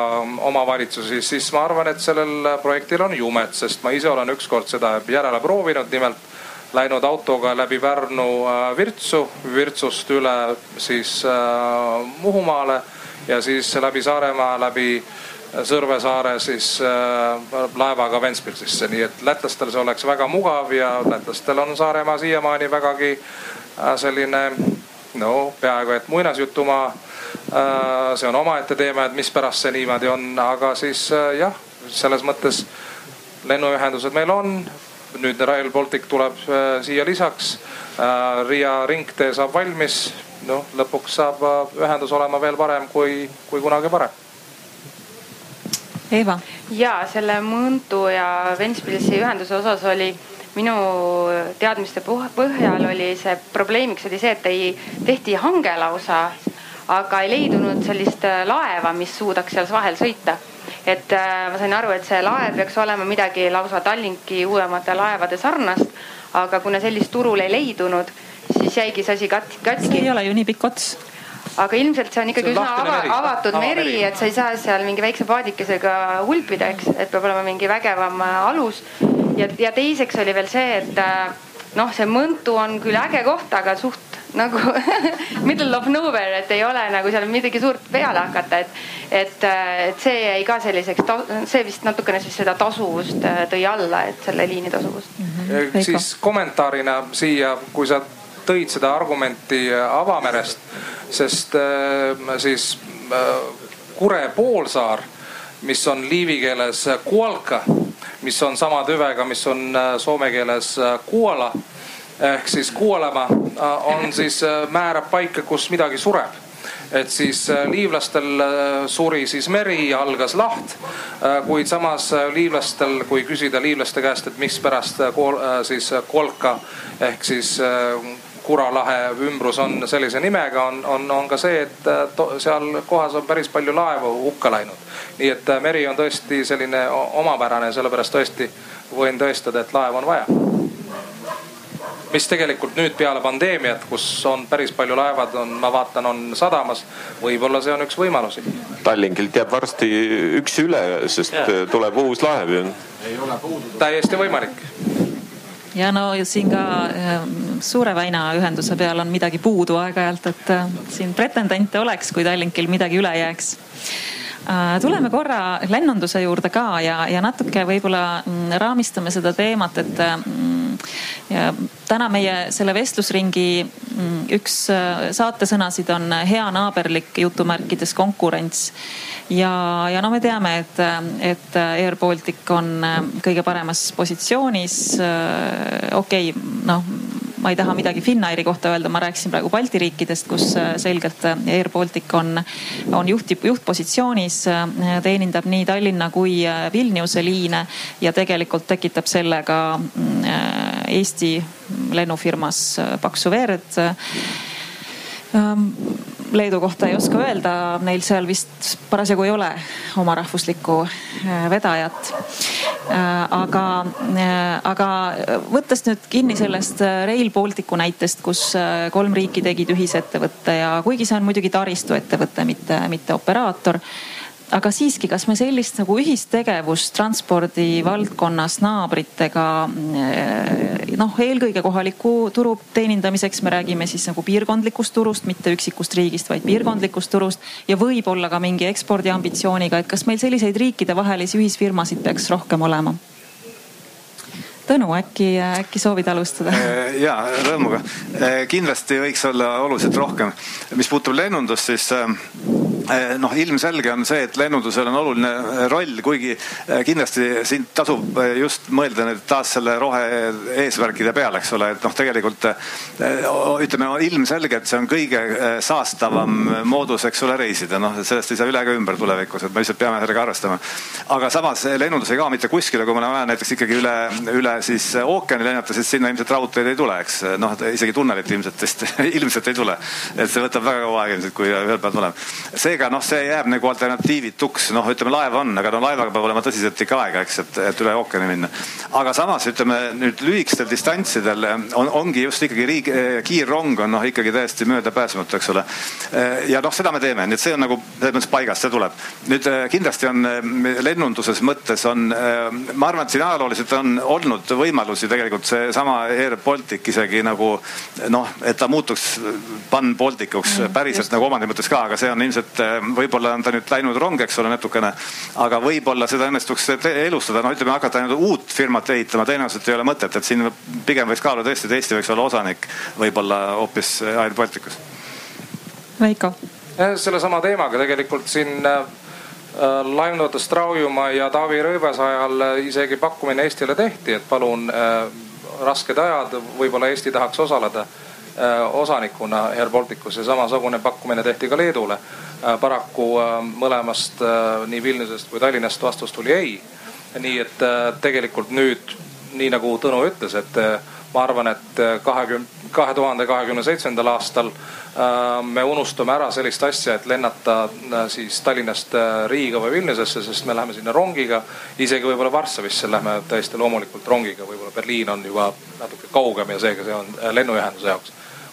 omavalitsusi, siis ma arvan, et sellel projektil on jumet, sest ma ise olen ükskord seda järele proovinud, nimelt läinud autoga läbi Pärnu äh, Virtsu, Virtsust üle siis Muhumaale ja siis läbi Saaremaa, läbi Sõrve saare siis äh, laevaga Ventspilsisse, nii et lätlastel see oleks väga mugav ja lätlastel on Saaremaa siiamaani vägagi äh, selline no peaaegu et muinasjutumaa. Äh, see on omaette teema, et mispärast see niimoodi on, aga siis jah, selles mõttes lennuühendused meil on. nüüd Rail Baltic tuleb siia lisaks. Riia ringtee saab valmis, noh lõpuks saab ühendus olema veel parem kui, kui kunagi varem Eeva. ja selle Mõntu ja Ventspilsi ühenduse osas oli minu teadmiste põhjal oli see probleemiks oli see, et ei, tehti hange lausa, aga ei leidunud sellist äh, laeva, mis suudaks seal vahel sõita. et äh, ma sain aru, et see laev peaks olema midagi lausa Tallinki uuemate laevade sarnast, aga kuna sellist turul ei leidunud, siis jäigi see asi katki. see ei ole ju nii pikk ots aga ilmselt see on ikkagi üsna ava, avatud Ava meri, meri., et sa ei saa seal mingi väikse paadikesega hulpida, eks, et peab olema mingi vägevam äh, alus. ja, ja teiseks oli veel see, et äh, noh, see Mõntu on küll äge koht, aga suht nagu middle of nowhere, et ei ole nagu seal midagi suurt peale hakata, et, et, äh, et see jäi ka selliseks, see vist natukene siis seda tasuvust tõi alla, et selle liini tasuvust mm. -hmm. siis kommentaarina siia, kui sa tõid seda argumenti avamerest sest äh, siis äh, Kure poolsaar, mis on liivi keeles kuolka, mis on sama tüvega, mis on äh, soome keeles kuola ehk siis kuolema, on siis määrab paika, kus midagi sureb et siis liivlastel suri siis meri ja algas laht. kuid samas liivlastel, kui küsida liivlaste käest, et mispärast siis kolka ehk siis Kura lahe ümbrus on sellise nimega, on, on, on ka see, et äh, to, seal kohas on päris palju laevu hukka läinud. nii et äh, meri on tõesti selline omapärane, sellepärast tõesti võin tõestada, et laevu on vaja mis tegelikult nüüd peale pandeemiat, kus on päris palju laevad, on, ma vaatan, on sadamas. võib-olla see on üks võimalusi. Tallinkilt jääb varsti üks üle, sest ja. tuleb uus laev ju. täiesti võimalik ja no siin ka ähm, Suure väina ühenduse peal on midagi puudu aeg-ajalt, et äh, siin pretendente oleks, kui Tallinkil midagi üle jääks. Äh, tuleme korra lennunduse juurde ka ja, ja natuke võib-olla mm, raamistame seda teemat, et mm, ja täna meie selle vestlusringi mm, üks äh, saatesõnasid on hea naaberlik jutumärkides konkurents ja, ja no me teame, et, et Air Baltic on äh, kõige paremas positsioonis. Äh, okei okay,, noh ma ei taha midagi Finnairi kohta öelda, ma rääkisin praegu Balti riikidest, kus äh, selgelt Air Baltic on, on juhti, juhtpositsioonis, teenindab nii Tallinna kui Vilniuse liine ja tegelikult tekitab sellega Eesti lennufirmas paksu verd Leedu kohta ei oska öelda, neil seal vist parasjagu ei ole oma rahvuslikku äh, vedajat. Äh, aga, äh, aga võttes nüüd kinni sellest Rail Balticu näitest, kus kolm riiki tegid ühisettevõtte ja kuigi see on muidugi taristuettevõte, mitte, mitte operaator aga siiski, kas me sellist nagu ühistegevust transpordi valdkonnas naabritega eh, noh, eelkõige kohaliku turu teenindamiseks, me räägime siis nagu piirkondlikust turust, mitte üksikust riigist, vaid piirkondlikust turust ja võib-olla ka mingi ekspordiambitsiooniga, et kas meil selliseid riikidevahelisi ühisfirmasid peaks rohkem olema? Tõnu, äkki, äkki soovid alustada? Eh, ja rõõmuga. Eh, kindlasti võiks olla oluliselt rohkem. mis puutub lennundust, siis noh, ilmselge on see, et lennundusel on oluline roll, kuigi kindlasti siin tasub just mõelda nüüd taas selle rohe eesmärkide peale, eks ole, et noh, tegelikult ütleme ilmselge, et see on kõige saastavam moodus, eks ole, reisida, noh, sellest ei saa üle ega ümber tulevikus, et me lihtsalt peame sellega arvestama. aga samas lennundus ei kao mitte kuskile, kui on vaja näiteks ikkagi üle, üle siis ookeani lennata, siis sinna ilmselt raudteed ei tule, eks noh, isegi tunnelit ilmselt vist ilmselt ei tule. et see võtab väga kaua aega ilmselt, kui ühel päeval tuleb. seega noh, see jääb nagu alternatiivituks, noh, ütleme laev on, aga no laevaga peab olema tõsiselt ikka aega, eks, et, et üle ookeani minna. aga samas ütleme nüüd lühikestel distantsidel on, ongi just ikkagi riik, kiirrong on noh, ikkagi täiesti möödapääsmatu, eks ole. ja noh, seda me teeme, nii et see on nagu selles mõttes paigas, see tuleb. nüüd kindlasti on lennunduses mõttes on, ma arvan, et siin ajalooliselt on olnud võimalusi tegelikult seesama Air Baltic isegi nagu noh, et ta muutuks Pan Balticuks mm, päriselt just. nagu omandi mõttes ka, aga see on ilmselt, võib-olla on ta nüüd läinud rong, eks ole, natukene. aga võib-olla seda õnnestuks elustada, no ütleme, hakata nüüd uut firmat ehitama, tõenäoliselt ei ole mõtet, et siin pigem võiks kaaluda tõesti, et Eesti võiks olla osanik võib-olla hoopis Air Balticus. Veiko. sellesama teemaga tegelikult siin äh, laenutas Traujumaa ja Taavi Rõivase ajal isegi pakkumine Eestile tehti, et palun äh, rasked ajad, võib-olla Eesti tahaks osaleda äh, osanikuna Air Balticus ja samasugune pakkumine tehti ka Leedule. Äh, paraku äh, mõlemast nii Vilniusest kui Tallinnast vastus tuli ei. nii et tegelikult nüüd, nii nagu Tõnu ütles, et ma arvan, et kahekümne, kahe tuhande kahekümne seitsmendal aastal Äh, me unustame ära sellist asja, et lennata äh, siis Tallinnast äh, Riiga või Vilniusesse, sest me läheme sinna rongiga. isegi võib-olla Varssavisse lähme täiesti loomulikult rongiga, võib-olla Berliin on juba natuke kaugem ja seega see on lennuühenduse jaoks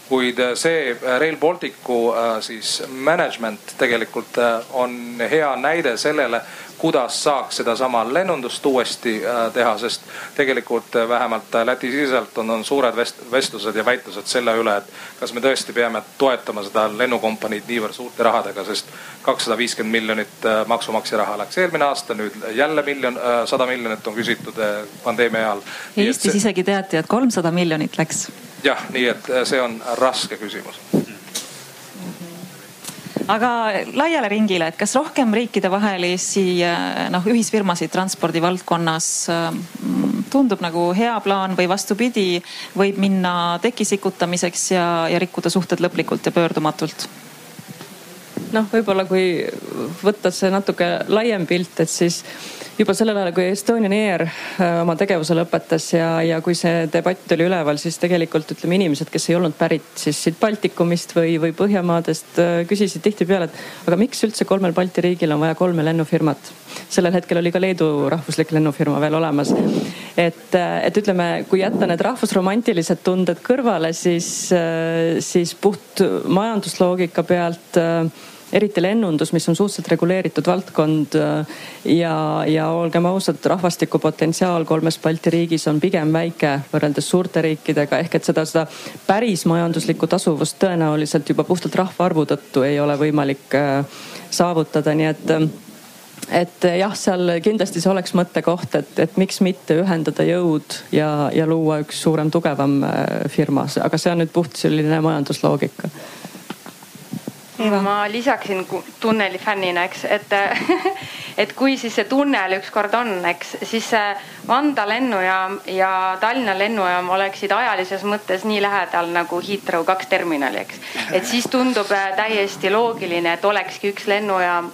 kuid see Rail Balticu siis management tegelikult on hea näide sellele, kuidas saaks sedasama lennundust uuesti äh, teha, sest tegelikult äh, vähemalt äh, Läti-siseselt on, on suured vest, vestlused ja väitlused selle üle, et kas me tõesti peame toetama seda lennukompaniid niivõrd suurte rahadega, sest kakssada viiskümmend miljonit maksumaksja raha läks eelmine aasta, nüüd jälle miljon, sada miljonit on küsitud pandeemia ajal. Eestis see... isegi teati, et kolmsada miljonit läks. jah, nii et see on raske küsimus aga laiale ringile, et kas rohkem riikidevahelisi äh, noh, ühisfirmasid transpordi valdkonnas äh, tundub nagu hea plaan või vastupidi, võib minna teki sikutamiseks ja, ja rikkuda suhted lõplikult ja pöördumatult? noh, võib-olla kui võtta see natuke laiem pilt, et siis juba sellel ajal, kui Estonian Air äh, oma tegevuse lõpetas ja, ja kui see debatt oli üleval, siis tegelikult ütleme, inimesed, kes ei olnud pärit siis siit Baltikumist või, või Põhjamaadest, äh, küsisid tihtipeale, et aga miks üldse kolmel Balti riigil on vaja kolme lennufirmat. sellel hetkel oli ka Leedu rahvuslik lennufirma veel olemas. et, äh, et ütleme, kui jätta need rahvusromantilised tunded kõrvale, siis, siis puht majandusloogika pealt eriti lennundus, mis on suhteliselt reguleeritud valdkond äh, ja, ja olgem ausad, rahvastikupotentsiaal kolmes Balti riigis on pigem väike võrreldes suurte riikidega ehk et seda, seda päris majanduslikku tasuvust tõenäoliselt juba puhtalt rahvaarvu tõttu ei ole võimalik äh, saavutada, nii et äh, et jah, seal kindlasti see oleks mõttekoht, et, et miks mitte ühendada jõud ja, ja luua üks suurem, tugevam firma, aga see on nüüd puht selline majandusloogika Eva. ma lisaksin tunneli fännina, eks, et, et kui siis see tunnel ükskord on, eks, siis Vanda lennujaam ja Tallinna lennujaam oleksid ajalises mõttes nii lähedal nagu Heathrow kaks terminali, eks. et siis tundub äh, täiesti loogiline, et olekski üks lennujaam.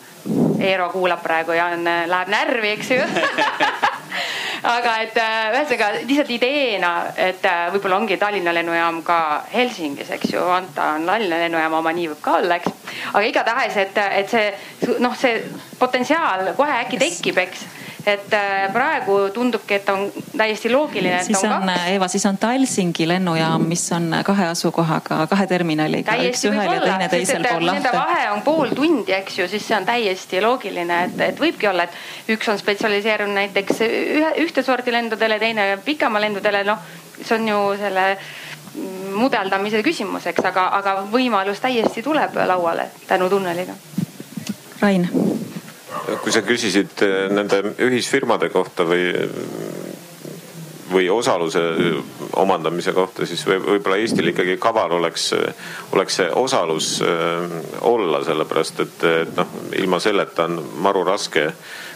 Eero kuulab praegu ja on, äh, läheb närvi, eks ju. Aga et äh, ühesõnaga lihtsalt ideena, et äh, võib-olla ongi Tallinna lennujaam ka Helsingis, eks ju, Anta on Tallinna lennujaam oma, nii võib ka olla, eks. aga igatahes, et, et see noh, see potentsiaal kohe äkki tekib, eks et äh, praegu tundubki, et on täiesti loogiline. siis on, on, Eva, siis on Talsingi lennujaam, mis on kahe asukohaga, kahe terminaliga, üks ühel ja teine teisel pool lahte. Nende vahe on pool tundi, eks ju, siis see on täiesti loogiline, et, et võibki olla, et üks on spetsialiseerunud näiteks ühe, ühte sorti lendudele, teine pikema lendudele, noh, see on ju selle mudeldamise küsimus, eks, aga, aga võimalus täiesti tuleb lauale tänu tunneliga. Rain kui sa küsisid äh, nende ühisfirmade kohta või, või osaluse omandamise kohta, siis võib-olla Eestil ikkagi kaval oleks, oleks see osalus olla, sellepärast et, et noh, ilma selleta on maru raske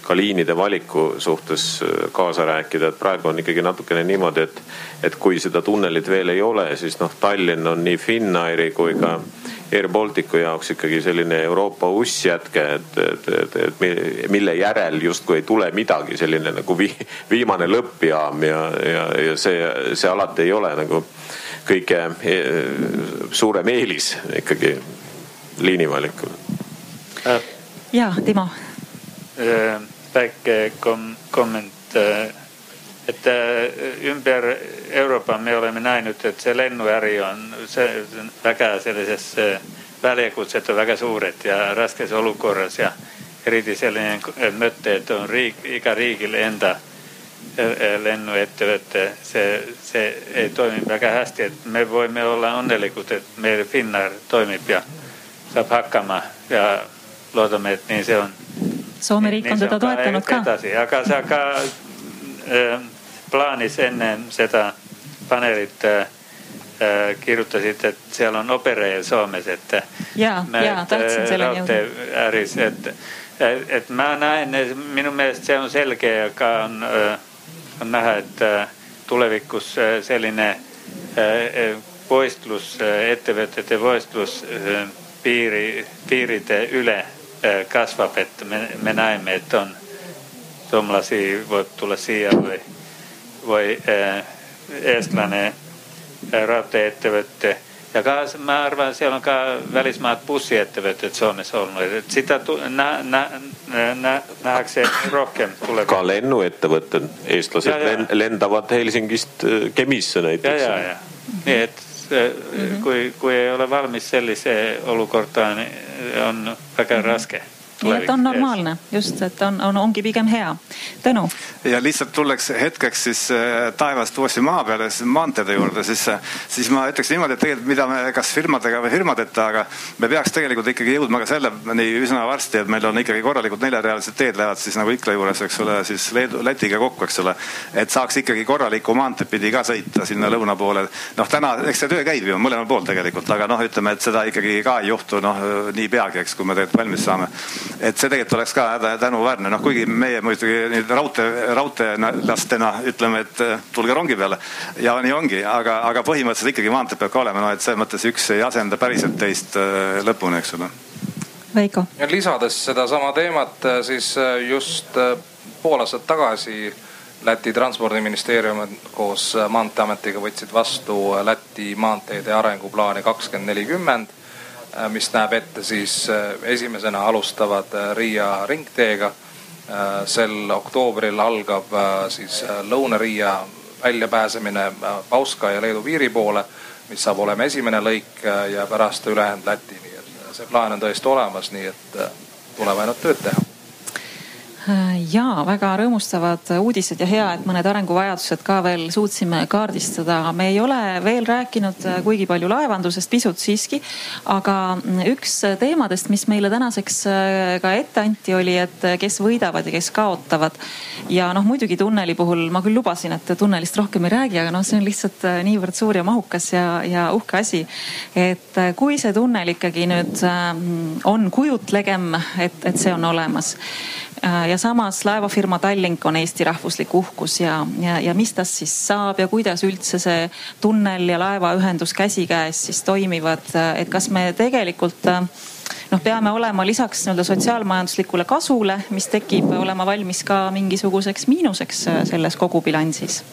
ka liinide valiku suhtes kaasa rääkida, et praegu on ikkagi natukene niimoodi, et, et kui seda tunnelit veel ei ole, siis noh, Tallinn on nii Finnairi kui ka Air Balticu jaoks ikkagi selline Euroopa ussjätke, et, et, et, et mille järel justkui ei tule midagi, selline nagu vi, viimane lõppjaam ja, ja, ja see, see alati ei ole nagu kõige e, suurem eelis ikkagi liinivalikul. ja Timo. väike kom-, komment et ümber Euroopa me oleme näinud, et see lennuäri on see väga sellises väljakutsed on väga suured ja raskes olukorras ja eriti selline mõte, et on riik, iga riigil enda lennuettevõte, see, see ei toimi väga hästi, et me võime olla õnnelikud, et meil Finnair toimib ja saab hakkama ja loodame, et nii see on. Soome riik on teda toetanud ka. edasi, aga sa ka äh, plaanis enne seda paneelit äh, kirjutasid, et seal on Operail Soomes, et. ja, ja tahtsin selleni jõuda. äris, et, et ma näen, minu meelest see on selge, aga on, on näha, et tulevikus selline võistlus, ettevõtete võistlus piiri, piiride üle kasvab, et me, me näeme, et on soomlasi võib tulla siia või või eh, eestlane eh, raudteeettevõte ja ka ma arvan, seal on ka välismaad bussiettevõtted Soomes olnud, et sitä nä, nä, nä, nähakse rohkem tulevikus. ka lennuettevõtted, eestlased ja, ja. lendavad Helsingist eh, Kemisse näiteks. ja, ja, ja nii et mm -hmm. kui, kui ei ole valmis sellise olukorda, on väga mm -hmm. Nii et on normaalne, just, et on, on, ongi pigem hea. Tõnu. ja lihtsalt tulleks hetkeks siis äh, taevast uuesti maa peale, siis maanteede juurde, siis, äh, siis ma ütleks niimoodi, et tegelikult mida me kas firmadega või firmadeta, aga me peaks tegelikult ikkagi jõudma ka selleni üsna varsti, et meil on ikkagi korralikud neljarealised teed lähevad siis nagu Ikla juures, eks ole, siis Leedu, Lätiga kokku, eks ole. et saaks ikkagi korralikku maanteed pidi ka sõita sinna lõuna poole. noh, täna, eks see töö käib ju mõlemal pool tegelikult, aga noh, ütleme, et seda ikkagi ka ei juhtu noh nii peagi, eks, kui me tegelikult valmis saame et see tegelikult oleks ka tänuväärne, noh kuigi meie muidugi nüüd raudtee, raudteelastena ütleme, et äh, tulge rongi peale. Ja nii ongi, aga, aga põhimõtteliselt ikkagi maantee peab ka olema, noh et selles mõttes üks ei asenda päriselt teist äh, lõpuni, eks ole. Veiko. lisades sedasama teemat, äh, siis just pool aastat tagasi Läti transpordiministeerium koos Maanteeametiga võtsid vastu Läti maanteede arenguplaani kakskümmend nelikümmend mis näeb ette siis äh, esimesena alustavad äh, Riia ringteega. sel oktoobril algab siis Lõuna-Riia väljapääsemine Bauska ja Leedu piiri poole, mis saab olema esimene lõik ja pärast ülejäänud Läti, nii et see plaan on tõesti olemas, nii et tuleb ainult tööd teha ja väga rõõmustavad uudised ja hea, et mõned arenguvajadused ka veel suutsime kaardistada. me ei ole veel rääkinud kuigi palju laevandusest, pisut siiski. aga üks teemadest, mis meile tänaseks äh, ka ette anti, oli, et kes võidavad ja kes kaotavad. ja noh, muidugi tunneli puhul ma küll lubasin, et tunnelist rohkem ei räägi, aga noh, see on lihtsalt äh, niivõrd suur ja mahukas ja, ja uhke asi. et äh, kui see tunnel ikkagi nüüd on kujutlegem, et, et see on olemas Äh, ja samas laevafirma Tallink on Eesti rahvuslik uhkus ja, ja, ja mis tast siis saab ja kuidas üldse see tunnel ja laevaühendus käsikäes siis toimivad, et kas me tegelikult äh, noh, peame olema lisaks nii-öelda sotsiaalmajanduslikule kasule, mis tekib, olema valmis ka mingisuguseks miinuseks äh, selles kogubilansis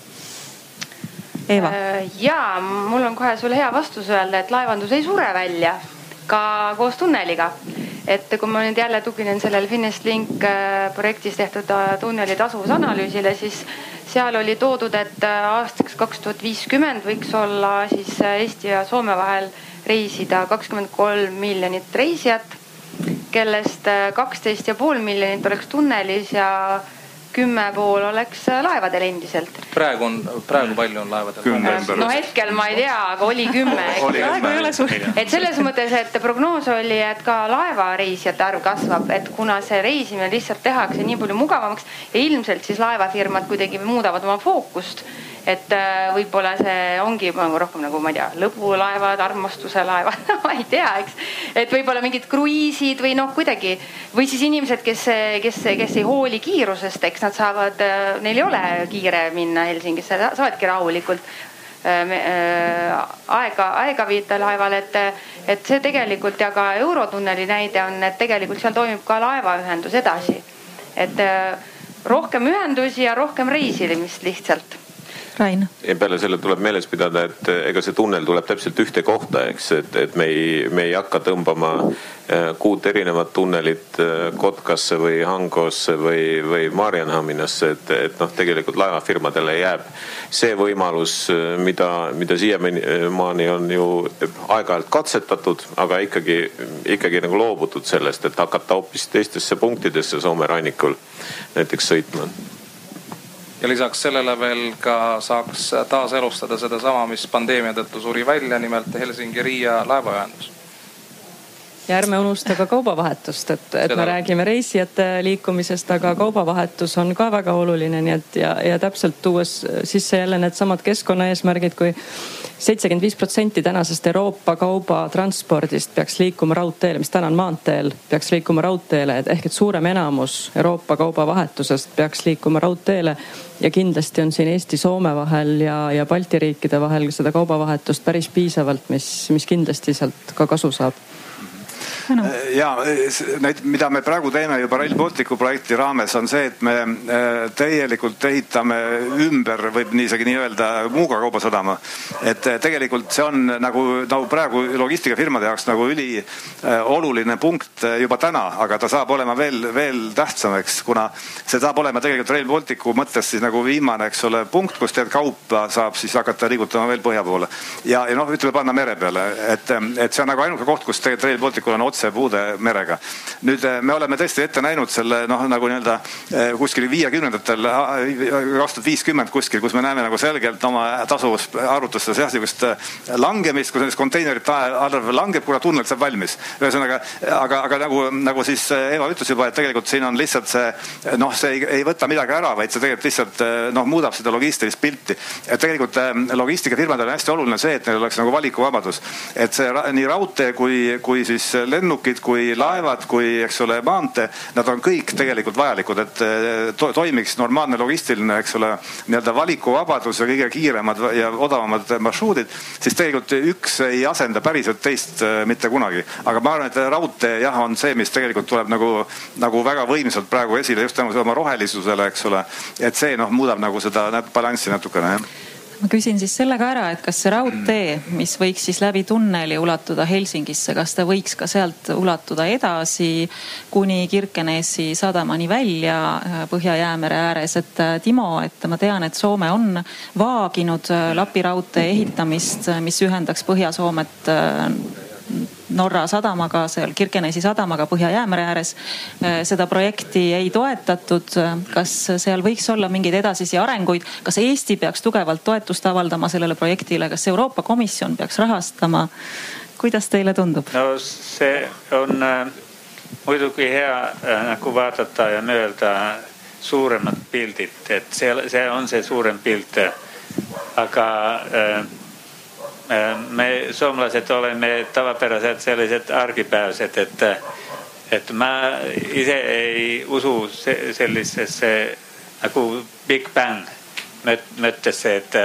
Eeva. ja mul on kohe sulle hea vastus öelda, et laevandus ei sure välja ka koos tunneliga et kui ma nüüd jälle tuginen sellele FinestLink äh, projektis tehtud äh, tunneli tasuvusanalüüsile, siis seal oli toodud, et äh, aastaks kaks tuhat viiskümmend võiks olla siis Eesti ja Soome vahel reisida kakskümmend kolm miljonit reisijat, kellest kaksteist ja pool miljonit oleks tunnelis ja kümme pool oleks laevadel endiselt. praegu on, praegu palju on laevadel? no hetkel ma ei tea, aga oli kümme praegu ei ole suur. et selles mõttes, et prognoos oli, et ka laevareisijate arv kasvab, et kuna see reisimine lihtsalt tehakse nii palju mugavamaks ja ilmselt siis laevafirmad kuidagi muudavad oma fookust et äh, võib-olla see ongi nagu rohkem nagu ma ei tea, lõbulaevad, armastuse laevad ma ei tea, eks. et võib-olla mingid kruiisid või noh, kuidagi või siis inimesed, kes, kes, kes ei hooli kiirusest, eks nad saavad, neil ei ole kiire minna Helsingisse, saavadki rahulikult aega, aega viita laeval, et, et see tegelikult ja ka Eurotunneli näide on, et tegelikult seal toimub ka laevaühendus edasi. et rohkem ühendusi ja rohkem reisimist lihtsalt Rain. ja peale selle tuleb meeles pidada, et ega see tunnel tuleb täpselt ühte kohta, eks, et, et me ei, me ei hakka tõmbama äh, kuut erinevat tunnelit äh, Kotkasse või Hangosse või, või Maarjanhaminasse, et, et noh, tegelikult laevafirmadele jääb see võimalus, mida, mida siiamaani on ju aeg-ajalt katsetatud, aga ikkagi, ikkagi nagu loobutud sellest, et hakata hoopis teistesse punktidesse Soome rannikul näiteks sõitma ja lisaks sellele veel ka saaks taaselustada sedasama, mis pandeemia tõttu suri välja, nimelt Helsingi-Riia laevaühendus ja ärme unusta ka kaubavahetust, et, et Seda. me räägime reisijate liikumisest, aga kaubavahetus on ka väga oluline, nii et ja, ja täpselt tuues sisse jälle needsamad keskkonnaeesmärgid kui seitsekümmend viis protsenti tänasest Euroopa kaubatranspordist peaks liikuma raudteele, mis täna on maanteel, peaks liikuma raudteele ehk et suurem enamus Euroopa kaubavahetusest peaks liikuma raudteele. Ja kindlasti on siin Eesti-Soome vahel ja, ja Balti riikide vahel seda kaubavahetust päris piisavalt, mis, mis kindlasti sealt ka kasu saab ja need, mida me praegu teeme juba Rail Balticu projekti raames, on see, et me äh, täielikult ehitame ümber, võib nii isegi nii öelda, Muuga kaubasadama. et äh, tegelikult see on nagu, nagu praegu logistikafirmade jaoks nagu ülioluline punkt juba täna, aga ta saab olema veel, veel tähtsam, eks, kuna see saab olema tegelikult Rail Balticu mõttes siis nagu viimane, eks ole, punkt, kus tead kaupa saab siis hakata liigutama veel põhja poole. ja, ja noh, ütleme panna mere peale, et, et see on nagu ainuke koht, kus tegelikult Rail Balticul on otse puude merega. nüüd eh, me oleme tõesti ette näinud selle noh, nagu nii-öelda eh, kuskil viiekümnendatel, kaks tuhat viiskümmend kuskil, kus me näeme nagu selgelt oma tasuvusarvutustes jah, sihukest eh, langemist, kus konteinerite arv langeb, kuna tunnel saab valmis. ühesõnaga, aga, aga nagu, nagu siis Eva ütles juba, et tegelikult siin on lihtsalt see noh, see ei, ei võta midagi ära, vaid see tegelikult lihtsalt noh, muudab seda logistilist pilti. et tegelikult logistikafirmadel on hästi oluline see, et neil oleks nagu valikuvabadus. et see nii raudtee kui, kui siis lennukid kui laevad, kui eks ole maantee, nad on kõik tegelikult vajalikud, et eh, to toimiks normaalne logistiline, eks ole, nii-öelda valikuvabadus ja kõige kiiremad ja odavamad marsruudid, siis tegelikult üks ei asenda päriselt teist eh, mitte kunagi. aga ma arvan, et raudtee jah, on see, mis tegelikult tuleb nagu, nagu väga võimsalt praegu esile just tänu oma rohelisusele, eks ole. et see noh, muudab nagu seda balanssi natukene jah ma küsin siis selle ka ära, et kas see raudtee, mis võiks siis läbi tunneli ulatuda Helsingisse, kas ta võiks ka sealt ulatuda edasi kuni Kirkenesi sadamani välja äh, Põhja-Jäämere ääres, et äh, Timo, et ma tean, et Soome on vaaginud äh, Lapi raudtee ehitamist, mis ühendaks Põhja-Soomet Norra sadamaga, seal Kirkenesi sadamaga Põhja-Jäämere ääres. Äh, seda projekti ei toetatud. kas seal võiks olla mingeid edasisi arenguid, kas Eesti peaks tugevalt toetust avaldama sellele projektile, kas Euroopa Komisjon peaks rahastama? kuidas teile tundub? no see on äh, muidugi hea äh, nagu vaadata ja mõelda suuremat pildit, et see, see on see suurem pilt. aga äh, me soomlased oleme tavapäraselt sellised argipäevased, et, et ma ise ei usu sellisesse nagu Big Bang mõttesse, et,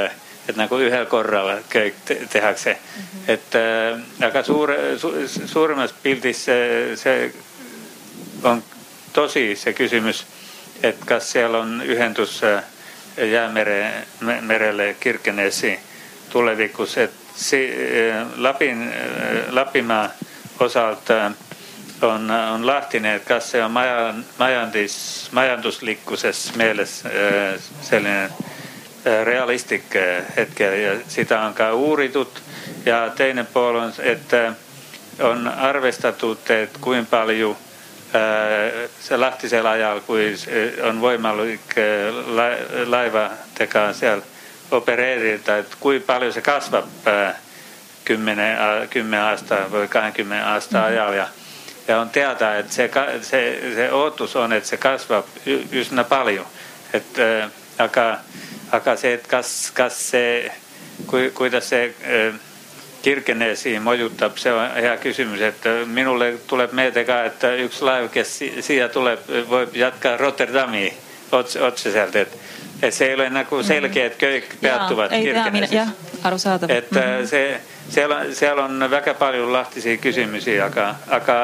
et nagu ühel korral kõik tehakse mm. -hmm. et aga suure su,, suuremas pildis see, see on tosi see küsimus, et kas seal on ühendus jäämere, merele Kirkenesi tulevikus, et see eh, Lapin, eh, Lapimaa osalta eh, on, on lahtine, et kas see on maja, majandis, majanduslikkuses meeles selline realistlik hetkel ja seda on ka uuritud. ja teine pool on, et on arvestatud, et kui palju see lahtisel ajal, kui on võimalik laevadega seal opereerida, et kui palju see kasvab äh, kümne, kümme aasta või kahekümne aasta mhm. ajal ja, ja on teada, et see, see, see ootus on, et see kasvab üsna palju. et äh, aga aga see, et kas, kas see, kui, kuidas see äh, Kirkenesi mõjutab, see on hea küsimus, et minule tuleb meelde ka, et üks laev, kes siia tuleb, võib jätkata Rotterdami otse, otseselt, et, see ei ole nagu selge, et kõik peatuvad Kirkenesis. jah, arusaadav. et mm -hmm. see, seal on, seal on väga palju lahtisi küsimusi, aga, aga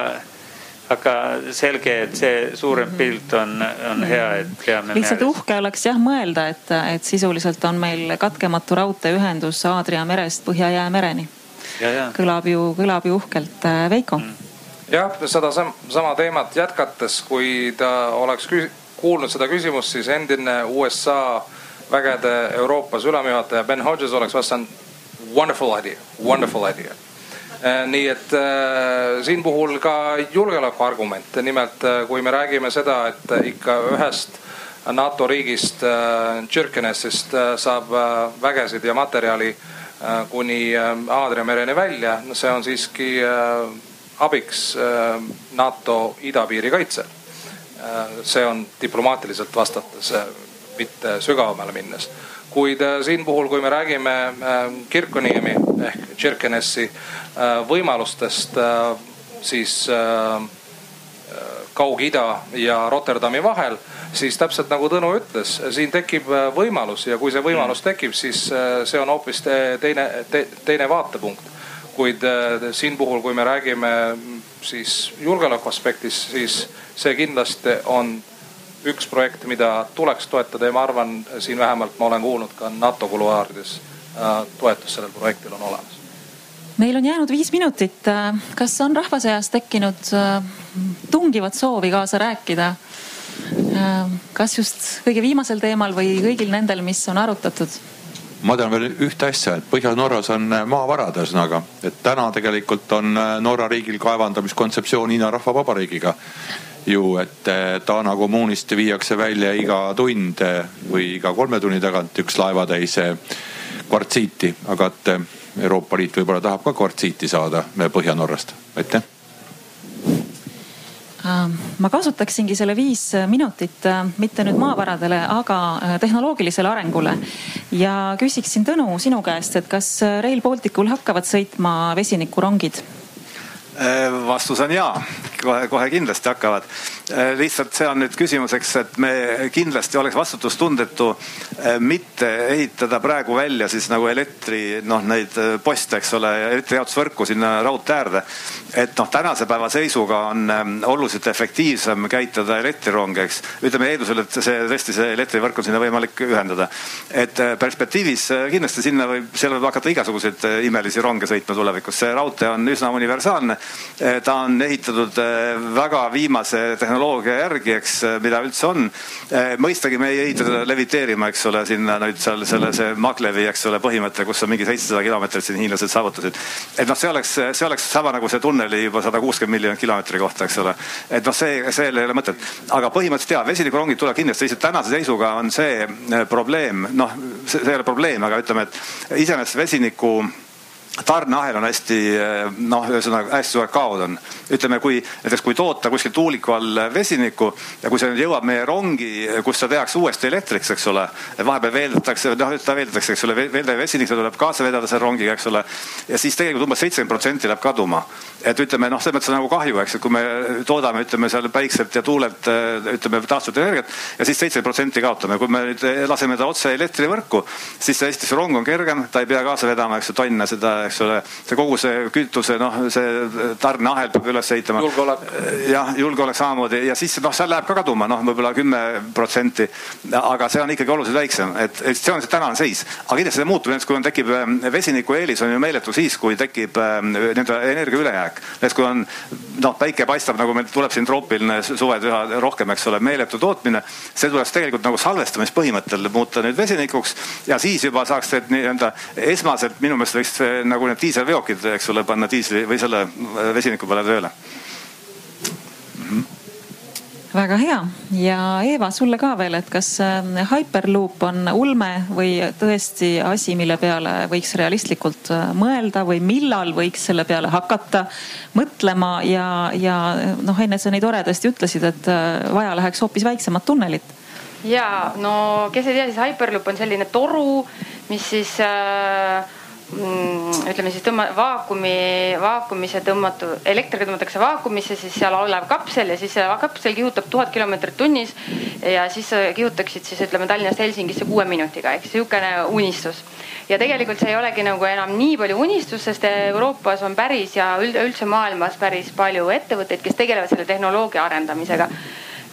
aga selge, et see suurem mhm. pilt on, on hea, et peame. lihtsalt meeles. uhke oleks jah mõelda, et, et sisuliselt on meil katkematu raudteeühendus Aadria merest Põhja-Jäämereni. kõlab ju, kõlab ju uhkelt, äh, Veiko mm.. jah, seda sama teemat jätkates, kui ta oleks kuulnud seda küsimust, siis endine USA vägede Euroopas ülemjuhataja Ben Hodges oleks vastanud wonderful idea, wonderful idea Äh, nii et äh, siin puhul ka julgeolekuargument, nimelt äh, kui me räägime seda, et ikka ühest NATO riigist Tširkenesist saab vägesid ja materjali kuni Aadria mereni välja, see on siiski abiks NATO idapiiri kaitsel. See on diplomaatiliselt vastates, mitte sügavamale minnes kuid äh, siin puhul, kui me räägime äh, Kirkoniemi ehk Tširkenesi äh, võimalustest, siis Kaug-Ida ja Rotterdami vahel, siis täpselt nagu Tõnu ütles, siin tekib võimalus ja kui see võimalus mm. tekib, siis see on hoopis teine te,, teine vaatepunkt. Kuid siin puhul, kui me räägime siis julgeoleku aspektist, siis see kindlasti on üks projekt, mida tuleks toetada ja ma arvan, siin vähemalt ma olen kuulnud ka NATO kuluaarides äh, toetus sellel projektil on olemas. meil on jäänud viis minutit. Äh, kas on rahva seas tekkinud tungivat soovi kaasa rääkida? kas just kõige viimasel teemal või kõigil nendel, mis on arutatud? Ma tean veel ühte asja, et Põhja-Norras on maavarad, ühesõnaga, et täna tegelikult on Norra riigil kaevandamiskontseptsioon Hiina Rahvavabariigiga ju, et eh, Taana kommuunist viiakse välja iga tund või iga kolme tunni tagant üks laevatäis kvartsiiti, aga et Euroopa Liit võib-olla tahab ka kvartsiiti saada Põhja-Norrast, aitäh ma kasutaksingi selle viis minutit mitte nüüd maavaradele, aga tehnoloogilisele arengule. ja küsiksin Tõnu sinu käest, et kas Rail Balticul hakkavad sõitma vesinikurongid? vastus on ja, kohe, kohe kindlasti hakkavad. Äh, lihtsalt see on nüüd küsimuseks, et me kindlasti oleks vastutustundetu äh, mitte ehitada praegu välja siis nagu elektri noh, neid äh, poste, eks ole, elektrijaotusvõrku sinna raudtee äärde. et noh, tänase päeva seisuga on oluliselt efektiivsem käitada elektrironge, eks. ütleme eeldusel, et see tõesti see elektrivõrk on sinna võimalik ühendada. et perspektiivis kindlasti sinna võib, seal võib hakata igasuguseid imelisi ronge sõitma tulevikus. see raudtee on üsna universaalne. ta on ehitatud väga viimase tehnoloogia järgi, eks, mida üldse on. Eh, mõistagi me ei ehita seda leviteerima, eks ole, sinna nüüd seal selle, see Maglevi, eks ole, põhimõte, kus on mingi seitsesada kilomeetrit siin hiinlased saavutasid. et noh, see oleks, see oleks sama nagu see tunneli juba sada kuuskümmend miljonit kilomeetri kohta, eks ole. et noh, see, seal ei ole mõtet. aga põhimõtteliselt jaa, vesinikurongid tuleb kindlasti, lihtsalt tänase seisuga on see eh, probleem, noh, see ei ole probleem, aga ütleme, et iseenesest vesiniku tarneahel on hästi noh, ühesõnaga hästi suured kaod on. ütleme, kui näiteks kui toota kuskil tuuliku all vesinikku ja kui see nüüd jõuab meie rongi, kus seda tehakse uuesti elektriks, eks ole. vahepeal veeldatakse, noh ta veeldatakse, eks ole, veeldav vesinik, seda tuleb kaasa vedada selle rongiga, eks ole. ja siis tegelikult umbes seitsekümmend protsenti läheb kaduma. Et ütleme noh, selles mõttes on nagu kahju, eks, et kui me toodame, ütleme seal päikselt ja tuulelt ütleme taastuvat energiat ja siis seitsekümmend protsenti kaotame. kui me nüüd laseme ta otse elektrivõrku, siis esiteks see rong on kergem, ta ei pea kaasa vedama, eks ju, tonne seda eks ole, see kogu see kütuse, noh, see tarneahel peab üles ehitama. julgeolek. jah, julgeolek samamoodi ja siis noh, seal läheb ka kaduma noh, võib-olla kümme protsenti. aga see on ikkagi oluliselt väiksem, et, et see on see tänane seis. aga kindlasti see muutub, näiteks kui on, tekib vesiniku eelis on ju meeletu siis, kui tekib nii-öelda energia ülejääk. Näiteks kui on noh, päike paistab nagu meil tuleb siin troopiline suved üha rohkem, eks ole, meeletu tootmine. see tuleks tegelikult nagu salvestamispõhimõttel muuta nüüd vesinikuks ja siis juba saaks nii-öelda esmaselt minu meelest võiks nagu need diiselveokid, eks ole, panna diisli või selle vesiniku peale tööle. Väga hea. Ja Eeva, sulle ka veel, et kas ähm, Hyperloop on ulme või tõesti asi, mille peale võiks realistlikult äh, mõelda või millal võiks selle peale hakata mõtlema ja, ja noh, enne sa nii toredasti ütlesid, et äh, vaja läheks hoopis väiksemat tunnelit. Ja no kes ei tea, siis Hyperloop on selline toru, mis siis äh, ütleme siis tõmba, vaakumi, vaakumisse tõmmatu, elektriga tõmmatakse vaakumisse, siis seal olev kapsel ja siis see kapsel kihutab tuhat kilomeetrit tunnis. ja siis kihutaksid siis ütleme Tallinnast Helsingisse kuue minutiga, ehk sihukene unistus. ja tegelikult see ei olegi nagu enam nii palju unistus, sest Euroopas on päris ja üldse maailmas päris palju ettevõtteid, kes tegelevad selle tehnoloogia arendamisega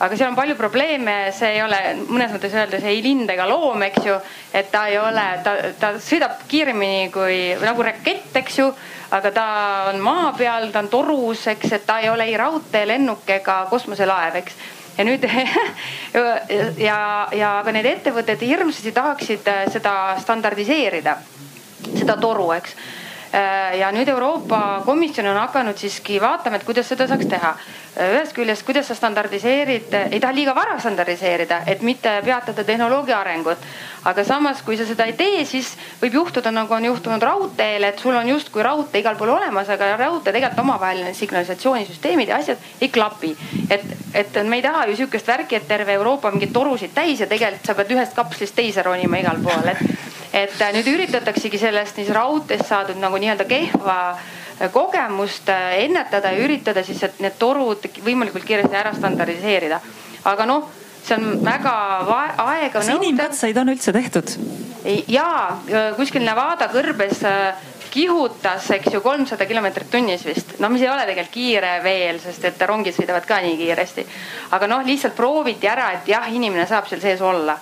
aga seal on palju probleeme, see ei ole mõnes mõttes öeldes ei lind ega loom, eks ju. et ta ei ole, ta, ta sõidab kiiremini kui nagu rakett, eks ju. aga ta on maa peal, ta on torus, eks, et ta ei ole ei raudtee, lennuk ega kosmoselaev, eks ja nüüd ja, ja aga need ettevõtted hirmsasti tahaksid äh, seda standardiseerida, seda toru, eks äh, ja nüüd Euroopa Komisjon on hakanud siiski vaatama, et kuidas seda saaks teha ühest küljest, kuidas sa standardiseerid, ei taha liiga vara standardiseerida, et mitte peatada tehnoloogia arengut. aga samas, kui sa seda ei tee, siis võib juhtuda nagu on juhtunud raudteel, et sul on justkui raudtee igal pool olemas, aga raudtee tegelikult omavaheline signalisatsioonisüsteemid ja asjad ei klapi. et, et me ei taha ju sihukest värki, et terve Euroopa mingeid torusid täis ja tegelikult sa pead ühest kapslist teise ronima igal pool, et, et nüüd üritataksegi sellest siis raudteest saadud nagu nii-öelda kehva kogemust äh, ennetada ja üritada siis, need torud võimalikult kiiresti ära standardiseerida. aga noh, see on väga aega. kas inimkatseid on üldse tehtud? ja kuskil Nevada kõrbes äh, kihutas, eks ju, kolmsada kilomeetrit tunnis vist. no mis ei ole tegelikult kiire veel, sest et rongid sõidavad ka nii kiiresti. aga noh, lihtsalt prooviti ära, et jah, inimene saab seal sees olla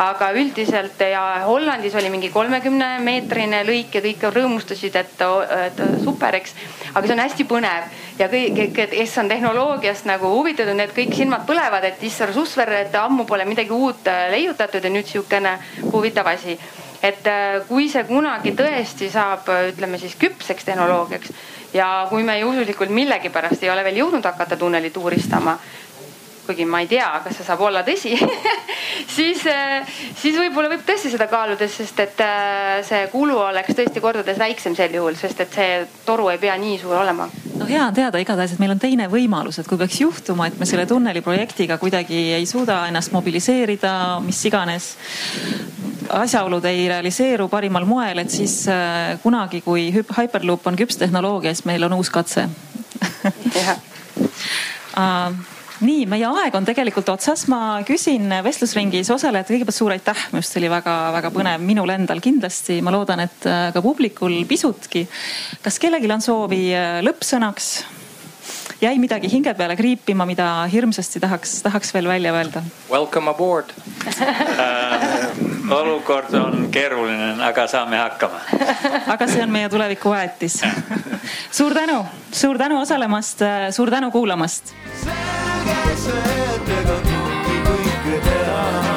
aga üldiselt ja Hollandis oli mingi kolmekümne meetrine lõik ja kõik rõõmustasid, et, et super, eks. aga see on hästi põnev ja kõik, kes on tehnoloogiast nagu huvitatud, need kõik silmad põlevad, et issand susver, et ammu pole midagi uut äh, leiutatud ja nüüd sihukene huvitav asi. et äh, kui see kunagi tõesti saab, ütleme siis küpseks tehnoloogiaks ja kui me juhuslikult millegipärast ei ole veel jõudnud hakata tunnelit uuristama kuigi ma ei tea, kas see saab olla tõsi siis, äh, siis võib-olla võib tõesti seda kaaluda, sest et äh, see kulu oleks tõesti kordades väiksem sel juhul, sest et see toru ei pea nii suur olema. no hea on teada igatahes, et meil on teine võimalus, et kui peaks juhtuma, et me selle tunneli projektiga kuidagi ei suuda ennast mobiliseerida, mis iganes asjaolud ei realiseeru parimal moel, et siis äh, kunagi, kui Hyperloop on küps tehnoloogia, siis meil on uus katse jah nii, meie aeg on tegelikult otsas, ma küsin vestlusringis osalejate kõigepealt suur aitäh, minu arust oli väga-väga põnev, minul endal kindlasti, ma loodan, et äh, ka publikul pisutki. kas kellelgi on soovi äh, lõppsõnaks? Jäi midagi hinge peale kriipima, mida hirmsasti tahaks, tahaks veel välja öelda? Welcome aboard. Äh, olukord on keeruline, aga saame hakkama. Aga see on meie tuleviku väetis suur tänu, suur tänu osalemast, suur tänu kuulamast! Selge see, et ega kõike teha